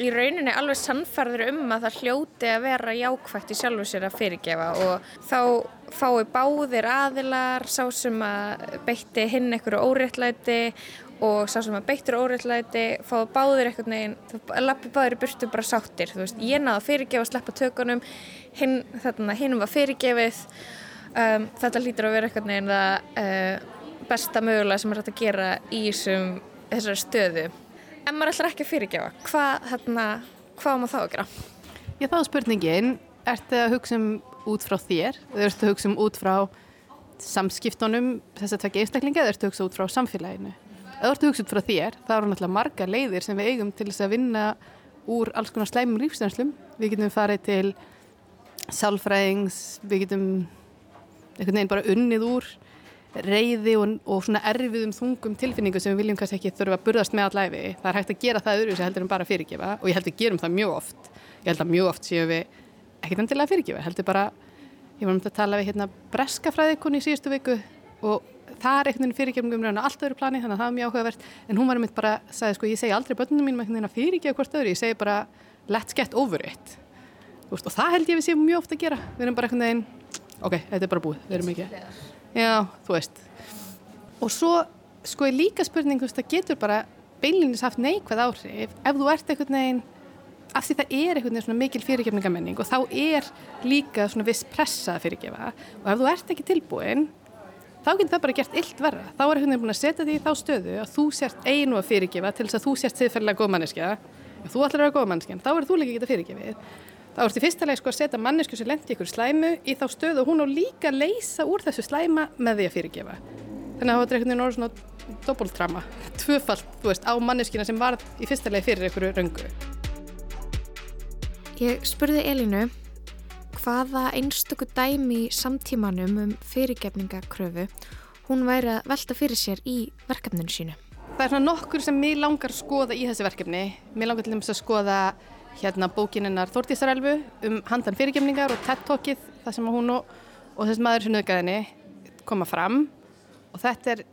í rauninni alveg sannferður um að það hljóti að vera jákvægt í sjálfu sér að fyrirgefa og þá fái báðir aðilar, sá sem að beitti hinn einhverju óréttlæti og sá sem að beittur óréttlæti fái báðir einhvern veginn, lappi báðir í burtu bara sáttir, þú veist, ég náða að fyrirgefa sleppa tökunum, hinn, þarna, hinn var fyrirgefið, um, þetta lítur að vera einhvern veginn að uh, besta mögulega sem er hægt að gera í þessum, þessari stöðu en maður ætlar ekki að fyrirgefa. Hvað, hérna, hvað maður þá að gera? Já, þá er spurningin ertu að hugsa um út frá þér? Ertu að hugsa um út frá samskiptunum þess að tvekja einstaklinga eða ertu að hugsa út frá samfélaginu? Eða ertu að hugsa út frá þér, það eru náttúrulega marga leiðir sem við eigum til þess að vinna úr alls konar slæmum lífsnænslum við getum farið til sálfræðings, við getum einhvern veginn bara unnið úr reyði og, og svona erfiðum þungum tilfinningu sem við viljum kannski ekki þurfa að burðast með allæfi. Það er hægt að gera það öðru sem heldur en bara fyrirgefa og ég held að gerum það mjög oft. Ég held að mjög oft séum við ekkert endilega fyrirgefa, heldur bara ég var um að tala við hérna breskafræðikon í síðustu viku og það er einhvern veginn fyrirgefningum á allt öðru plani þannig að það var mjög áhugavert en hún var um bara, sagði sko ég segi aldrei börnunum mínum einhvern veginn að fyrirgefa hvort öðru, ég segi bara let's get over it veist, og það held ég við séum mjög ofta að gera við erum bara einhvern veginn, ok, þetta er bara búið við erum ekki, já, þú veist. Og svo sko er líka spurning, þú veist, það getur bara beinlinis haft neikvæð áhrif. Ef þú ert einhvern veginn af því það er einhvern veginn svona mikil fyrirgefningamenning og þá er líka svona viss pressa að fyrirgefa. Og ef þú ert ekki tilbúin þá getur það bara gert illt verra. Þá er einhvern veginn búin að setja því í þá stöðu að þú sért einu að fyrirgefa til þess að þú sért siðferðilega góð manneskja ef þú ætlar að vera góð manneskja, þá er þú líka ekki að fyrirgefið þá ertu fyrsta leið sko að setja mannesku sem lendi ykkur slæmu í þá stöðu og hún á líka að leysa úr þessu slæma með því að fyrirgefa þannig að það einhvern veginn orður svona doppeltrama, tvöfalt, þú veist, á manneskina sem var í fyrsta leið fyrir einhverju röngu Ég spurði Elínu hvaða einstöku dæmi samtímanum um fyrirgefningakröfu hún væri að velta fyrir sér í verkefninu sínu. Það er svona nokkur sem mér langar skoða í þessi verkefni. Mér langar til dæmis að skoða hérna bókininnar Þórtísarelfu um handan fyrirgefningar og TED-talkið þar sem hún og, og þess maður sem nöðgæðinni koma fram. Og þetta er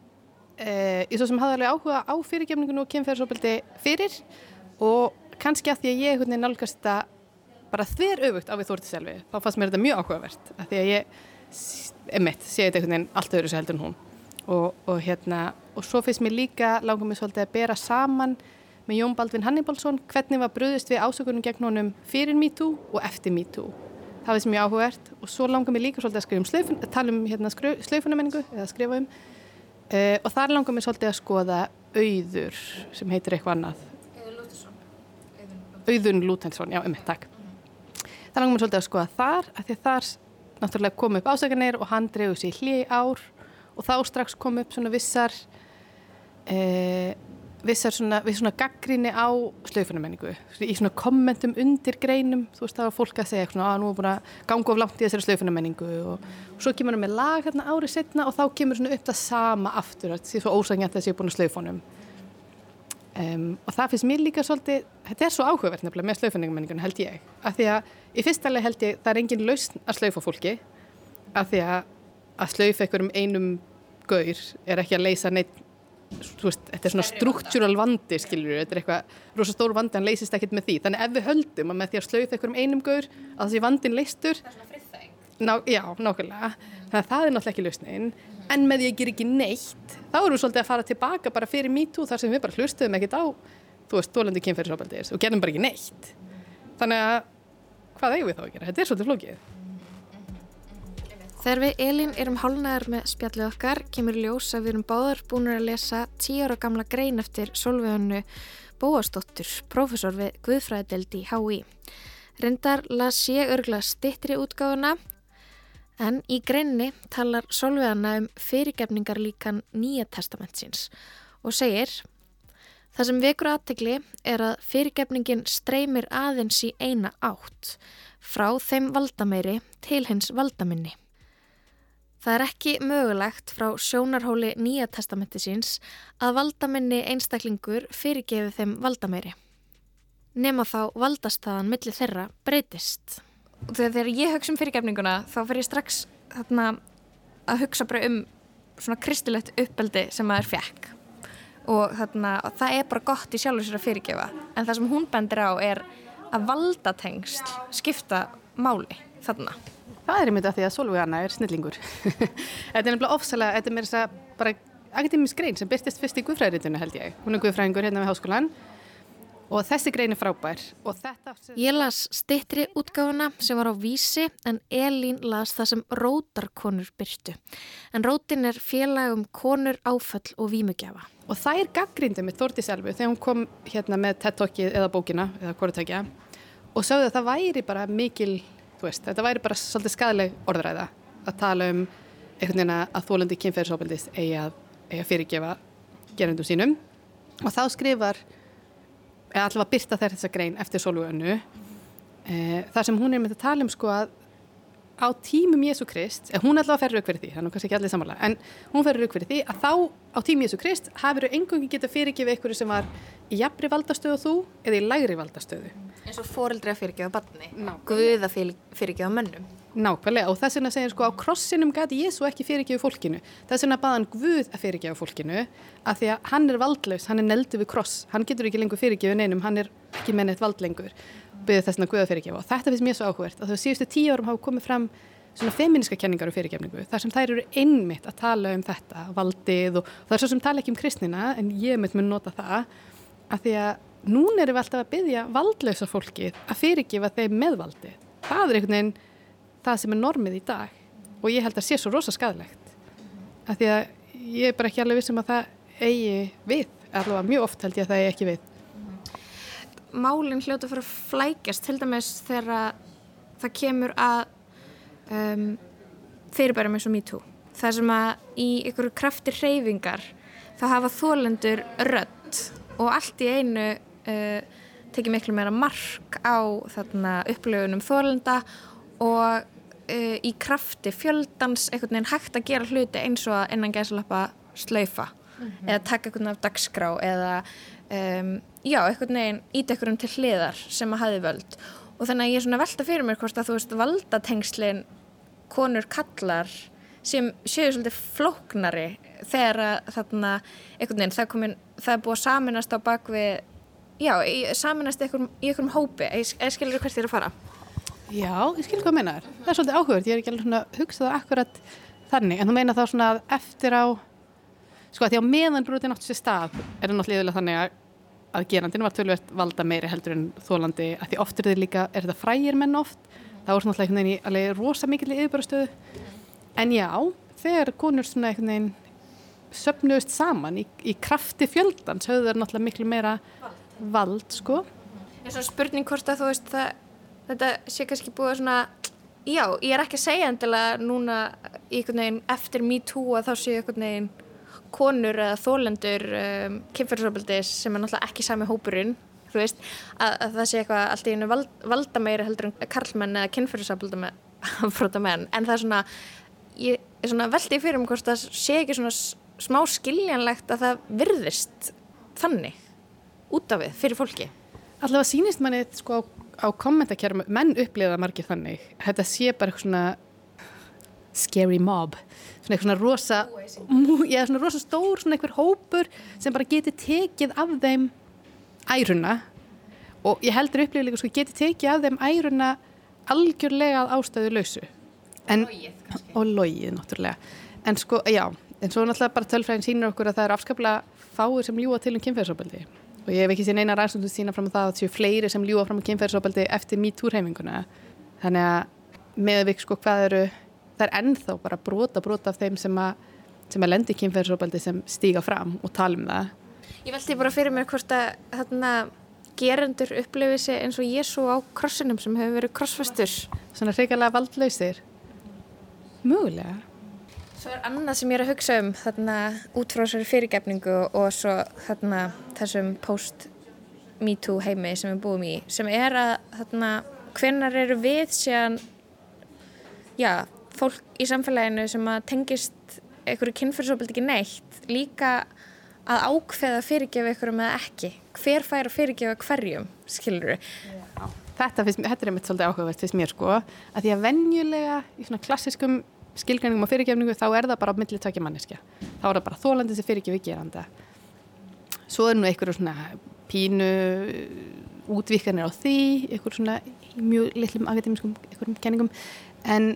eh, ég svo sem hafði alveg áhuga á fyrirgefningun og kemferðsópildi fyrir og kannski að því að ég veginn nálgast þetta bara þver öfugt á við Þórtísarelfi þá fannst mér þetta mjög áhugavert að því að ég emitt, sé þetta einhvern veginn allt öðru sem heldur en hún. Og, og hérna og svo finnst mér líka langar mér svolítið að bera saman með Jón Baldvin Hannibalsson hvernig var bröðist við ásökunum gegn honum fyrir MeToo og eftir MeToo. Það finnst mér áhugavert og svo langar mér líka svolítið að skrifa um slöfun, tala um hérna, slöfunamenningu eða skrifa um. Uh, og þar langar mér svolítið að skoða auður sem heitir eitthvað annað. Auðun Lútensson, já, um þetta, takk. Það langar mér svolítið að skoða þar af því að þar náttúrulega kom upp ásækanir og hann drefur sér hlið ár og þá strax kom upp svona vissar e, vissar svona, viss svona gaggríni á slöfunamenningu í svona kommentum undir greinum þú veist það var fólk að segja svona að nú er búin að ganga of langt í þessari slöfunamenningu og, og svo kemur hann með lag hérna árið setna og þá kemur svona upp það sama aftur því svo ósækjant að það sé búin að slöfunum um, og það finnst mér líka svolítið þetta er svo áhugavert nefnilega með slöfunamenningun held ég, af því að í fyrsta leið held ég það er engin lausn að slöfa fólki af því að að slöfa einhverjum einum gaur er ekki að leysa neitt veist, þetta er svona struktúral vandi skilur við, þetta er eitthvað rosa stór vandi hann leysist ekkert með því, þannig ef við höldum að með því að slauða einhverjum einum gaur að þessi vandin leystur Ná, já, nákvæmlega, þannig að það er náttúrulega ekki lausnin, en með því að gera ekki neitt þá erum við svolítið að fara tilbaka bara fyrir MeToo þar sem við bara hlustuðum ekkert á þú veist, dólandi kynferðisofaldis og gerum bara ekki neitt. Þannig að hvað eigum við þá að gera? Þetta er svolítið flókið Þegar við Elín erum hálnaðar með spjallið okkar kemur ljós að við erum báðar búin að lesa tíu ára gamla grein eftir Solveiganu Bóastóttur, profesor við Guðfræðild í HÍ. Rindar las ég örgla stittri útgáfuna en í greinni talar Solveigana um fyrirgefningar líkan nýja testamentsins og segir Það sem vekur aðtegli er að fyrirgefningin streymir aðeins í eina átt frá þeim valdameiri til hins valdaminni. Það er ekki mögulegt frá sjónarhóli nýja testamenti síns að valdaminni einstaklingur fyrirgefi þeim valdameiri. Nefna þá valdastaðan millir þeirra breytist. Og þegar ég hugsa um fyrirgefninguna þá fer ég strax þarna, að hugsa bara um svona kristilegt uppeldi sem maður fekk. Og þarna, það er bara gott í sjálfur sér að fyrirgefa. En það sem hún bendir á er að valdatengsl skipta máli þarna. Það er einmitt að því að Solveigana er snillingur. *laughs* þetta er nefnilega ofsalega, þetta er mér þess að bara akademisk grein sem byrstist fyrst í Guðfræðiritinu held ég. Hún er Guðfræðingur hérna við háskólan og þessi grein er frábær. Þetta... Ég las stittri útgáfuna sem var á vísi en Elín las það sem rótarkonur byrstu. En rótin er félag um konur, áföll og vímugjafa. Og það er gaggrindið með Þórti Selvu þegar hún kom hérna með TED-talkið eða bókina eða hvorutækja og sagði að það væri bara mikil Veist, þetta væri bara svolítið skadaleg orðræða að tala um einhvern veginn að þólandi kynferðisofbildis eigi að, eigi að fyrirgefa gerundum sínum. Og þá skrifar eða allavega byrta þær þessa grein eftir Solvögnu e, þar sem hún er með að tala um sko að á tímum Jésu Krist, en hún allavega ferur auk fyrir því, þannig kannski ekki allir samanlega, en hún ferur auk fyrir því að þá á tímum Jésu Krist hafur þau engungi getað fyrirgefið einhverju sem var í jafnri valdastöðu þú eða í lægri valdastöðu eins og fóreldri að fyrirgefa barni. Guð að fyrirgefa mönnum. Nákvæmlega og þess vegna segir sko á krossinum gæti Jésu ekki fyrirgefu fólkinu. Þess vegna baðan Guð að fyrirgefa fólkinu af því að hann er valdlaus, hann er neldu við kross. Hann getur ekki lengur fyrirgefu neinum hann er ekki með neitt vald lengur. Byggði þess vegna Guð að fyrirgefa. Og þetta finnst mér svo áhugvert að það síðustu tíu árum hafa komið fram svona feminiska kenningar og fyrirgefningu þar sem þær eru einmitt að tala um þetta valdið og er svo sem tala ekki um kristnina en ég mynd mun nota það að því að núna erum við alltaf að byggja valdlausa fólki að fyrirgefa þeim meðvaldi það er einhvern veginn það sem er normið í dag og ég held að sé svo rosa skadlegt að því að ég er bara ekki alveg vissum að það eigi við. Allavega mjög oft held ég að það eigi ekki við. Málinn hljóta fyrir að flækjast til dæmis þegar það kemur að um, fyrirbærum eins og MeToo það sem að í ykkur kraftir hreyfingar þá hafa þólendur rödd og allt í einu uh, tekið miklu meira mark á þarna upplöfunum þólenda og uh, í krafti fjöldans einhvern veginn hægt að gera hluti eins og að innan gæsalappa slaufa mm -hmm. eða taka einhvern af dagskrá eða um, já, einhvern veginn ít einhverjum til hliðar sem að hafi völd og þannig að ég er svona velta fyrir mér hvort að þú veist valdatengslinn konur kallar sem séu svolítið flóknari þegar að þarna einhvern veginn það, komin, það er búið að saminast á bakvið já, saminast í einhverjum hópi. Eða skilur þú hvert þér að fara? Já, ég skil hvað meinar. Það er svolítið áhugurt, ég er ekki alveg svona hugsað akkurat þannig, en þú meina þá svona að eftir á, sko að því á meðan brútið náttúrulega stað er það náttúrulega þannig að, að gerandin var tölvert valda meiri heldur en þólandi, að því oft er þetta líka, er þetta frægir menn oft, það voru svona alltaf rosa mikill í yfirbærastöðu, en já, þegar konur svona söpnuðust saman í, í krafti fjöldans, höfðu þeir náttúrulega miklu meira vald, sko. En svo spurning hvort að þú veist það þetta sé kannski búið svona já, ég er ekki að segja endilega núna í einhvern veginn eftir MeToo að þá séu einhvern veginn konur eða þólendur um, kynferðsofbildis sem er náttúrulega ekki sami hópurinn þú veist, að, að það sé eitthvað allt í einu vald, valda meira heldur en karlmenn eða kynferðsofbildamenn en það er svona ég er svona veldið fyrir mig hvort það sé ekki svona smá skiljanlegt að það virðist þannig út af við fyrir fólki? Allavega sínist manni sko á kommentarkerfum, menn upplifa margir þannig, þetta sé bara eitthvað svona scary mob. Svona eitthvað svona rosa mú, já, svona rosa stór, svona eitthvað hópur sem bara geti tekið af þeim æruna. Og ég heldur upplifa líka sko geti tekið af þeim æruna algjörlega að ástæðu lausu en, og logið náttúrulega. En sko, já, en svo náttúrulega bara tölfræðin sínur okkur að það er afskaplega fáir sem ljúa til um kynferðsópaldi og ég hef ekki sín eina ræðstundu sína fram á það að það séu fleiri sem ljúa fram á kynferðsópaldi eftir MeToo-heiminguna þannig að með við sko hvað eru það er ennþá bara brota brota af þeim sem að, sem að lendi kynferðsópaldi sem stíga fram og tala um það. Ég veldi bara fyrir mér hvort að þarna gerendur upplifið sér eins og Jésu á krossinum sem hefur verið krossfastur Svona hrigalega valdlausir. Mögulega Svo er annað sem ég er að hugsa um þarna út frá þessari fyrirgefningu og svo þarna þessum post-MeToo heimi sem við búum í sem er að þarna hvenar eru við síðan já, fólk í samfélaginu sem að tengist einhverju kynfyrsopildi ekki neitt líka að ákveða fyrirgefa einhverjum eða ekki? Hver fær að fyrirgefa hverjum skilur við Þetta, finnst, þetta er mitt svolítið áhugavert fyrst mér sko að því að venjulega í svona klassiskum skilgræningum og fyrirgefningu þá er það bara tvekja manneskja. Þá er það bara þólandi sem fyrirgefi geranda. Svo er nú einhverju svona pínu útvíkanir á því einhverju svona mjög litlum akademískum einhverjum kenningum. En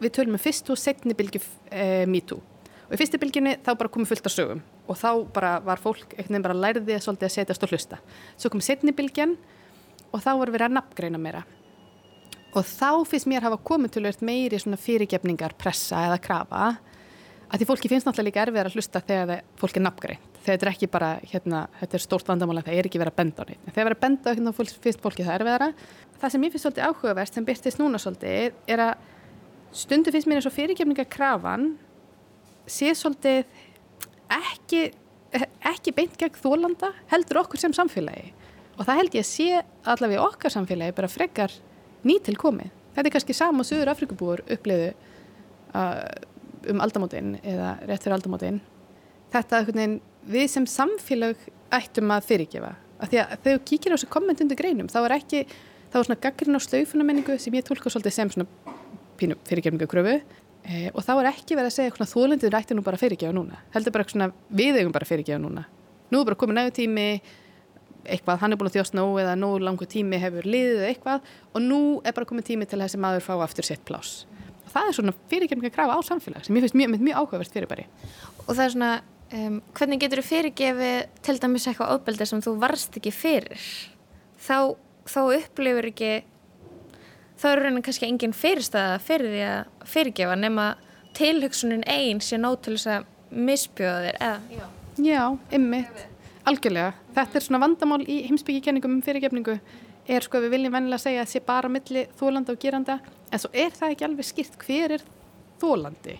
við tölum um fyrst og setni bylgi e, MeToo. Og í fyrstu bylginni þá bara komið fullt af sögum. Og þá bara var fólk einhvern veginn bara læriði svolítið að setjast og hlusta. Svo kom setni bylgjan og þá voru verið að nafngreina meira og þá finnst mér hafa komið til meiri fyrirgefningar, pressa eða krafa. Að því fólki finnst náttúrulega líka erfiðar að hlusta þegar fólk er nafngreint. Þegar þetta er ekki bara, hérna, þetta er stórt vandamála það er ekki verið að benda á neitt, þegar verið að benda á hérna finnst fólki það erfiðara. Það sem ég finnst svolítið áhugavert sem byrtist núna svolítið er að stundu finnst mér eins og fyrirgefningar krafan sé svolítið ekki, ekki beint gegn þólanda heldur okkur sem samfélagi. Og það held ég að sé allavega okkar samfélagi bara frekar nýtil komið. Þetta er kannski sama sögur Afrikabúur uppliðu uh, um aldamótin eða rétt fyrir aldamótin. Þetta er við sem samfélag ættum að fyrirgefa af því að þegar þú kíkir á þessu komment undir greinum þá er ekki, þá er svona gaggrinn á slaufunamenningu sem ég tólka svolítið sem svona pínu fyrirgefningu kröfu e, og þá er ekki verið að segja svona þólendið rætti nú bara fyrirgefa núna heldur bara svona við eigum bara fyrirgefa núna nú er bara komið nægu tími eitthvað, hann er búin að þjóst nóg eða nóg langu tími hefur liðið eða eitthvað og nú er bara komið tími til að þessi maður fá aftur sitt plás og það er svona fyrirgefninga grafa á samfélag sem ég finnst mjög, mjög áhugavert fyrirbæri. Og það er svona um, hvernig getur þú fyrirgefið til dæmis eitthvað ofbeldi sem þú varst ekki fyrir? Þá, þá upplifur ekki þá er raunin kannski engin fyrirstæða fyrir því að fyrirgefa nema tilhugsunin einn sé nót til þess að misbjóða þér eða, já. Já, algjörlega. Þetta er svona vandamál í heimsbyggikenningum um fyrirgefningu. Er sko við viljum vennilega segja að sé bara milli þólanda og geranda en svo er það ekki alveg skýrt hver er þólandi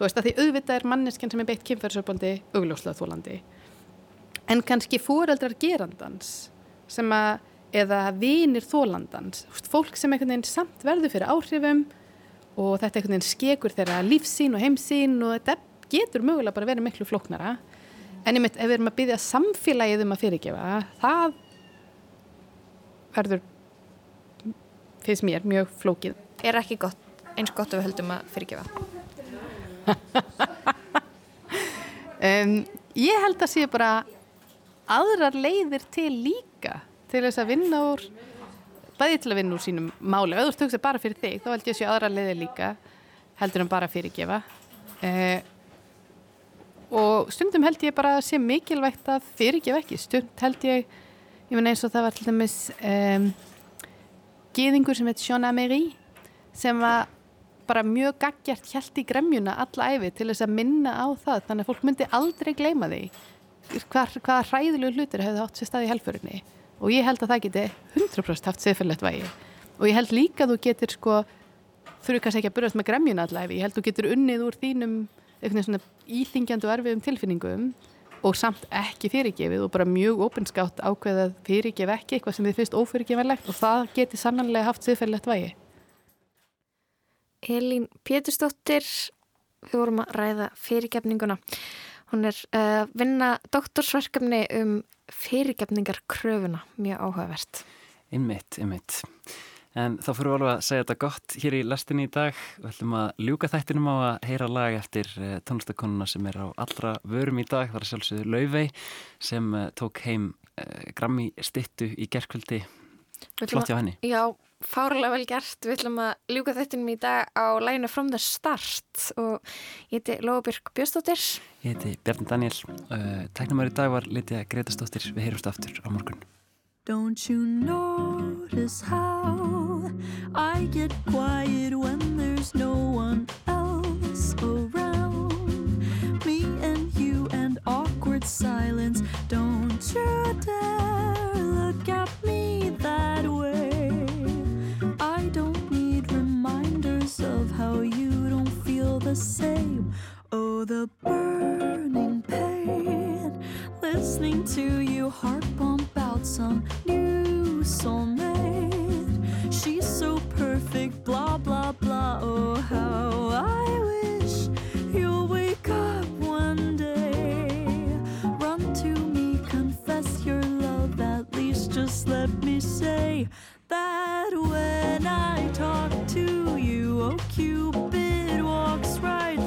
þú veist að því auðvitað er manneskinn sem er beitt kynferðsöfbandi augljóslega þólandi en kannski fóreldrar gerandans sem að eða vinir þólandans fólk sem einhvern veginn samt verður fyrir áhrifum og þetta einhvern veginn skekur þeirra lífsín og heimsín og þetta getur mögulega bara verið miklu flóknara en ég mitt ef við erum að byggja samfélagið um að fyrirgefa það verður finnst mér mjög flókið. Er ekki gott, eins gott að við höldum að fyrirgefa? *laughs* Um, ég held að sé bara aðrar leiðir til líka til þess að vinna úr bæði til að vinna úr sínum máli. Hugsað bara fyrir þig, þá held ég að sé aðrar leiðir líka heldur en bara fyrirgefa. Uh, og stundum held ég bara að sé mikilvægt að fyrirgefa ekki, stund held ég ég menn eins og það var til dæmis um, geðingur sem heit Sean Amery sem var bara mjög gaggjart hjælt í gremjuna alla æfi til þess að minna á það. Þannig að fólk myndi aldrei gleyma því hvað, hvaða hræðilegu hlutir hefði átt sér stað í helfurinni og ég held að það geti 100% haft siðferðlegt vægi. Og ég held líka að þú getur sko þurfu kannski ekki að byrjast með gremjuna alla æfi ég held að þú getur unnið úr þínum eitthvað svona íþingjandi og erfiðum tilfinningum og samt ekki fyrirgefið og bara mjög opinskátt ákveðað fyrirgef ekki eitthvað sem þið fyrst ófyrirgefanlegt og það geti sannanlega haft siðferðlegt vægi. Elín Pétursdóttir við vorum að ræða fyrirgefninguna. Hún er uh, vinna doktorsverkefni um fyrirgefningarkröfuna. Mjög áhugavert. Einmitt, einmitt En þá fyrir við alveg að segja þetta gott hér í lastinni í dag. Við ætlum að ljúka þættinum á að heyra lag eftir tónlistakonuna sem er á allra vörum í dag. Það er sjálfsögðu Laufey sem tók heim Grammy stittu í gerðkvöldi. Flott hjá henni. Já, fárlega vel gert. Við ætlum að ljúka þættinum í dag á læginu From the Start og ég heiti Lóabjörg Björnsdóttir. Ég heiti Bjarni Daniel. Tæknumar í dag var Lítja Gretastóttir. Við heyrumst aftur á morgun. Don't you notice how I get quiet when there's no one else around? Me and you and awkward silence. Don't you dare look at me that way. I don't need reminders of how you don't feel the same. Oh, the burning pain. Listening to you heart pump out some new soulmate. She's so perfect, blah, blah, blah. Oh, how I wish you'll wake up one day. Run to me, confess your love, at least just let me say that when I talk to you, oh, Cupid walks right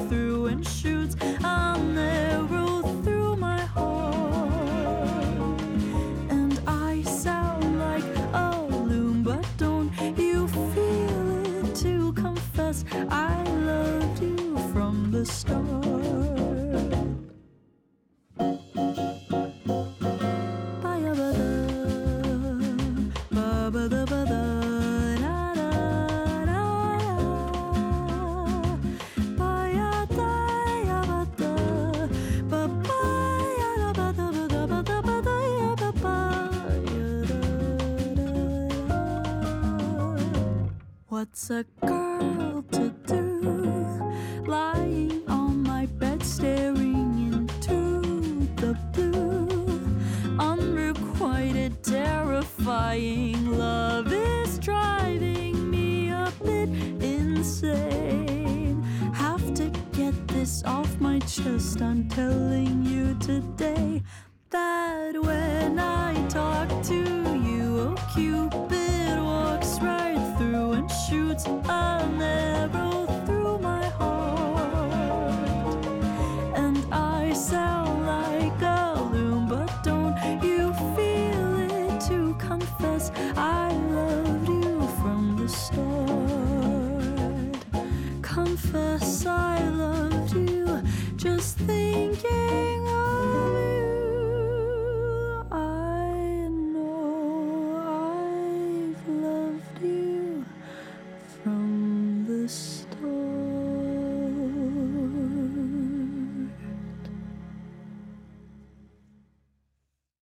yapsak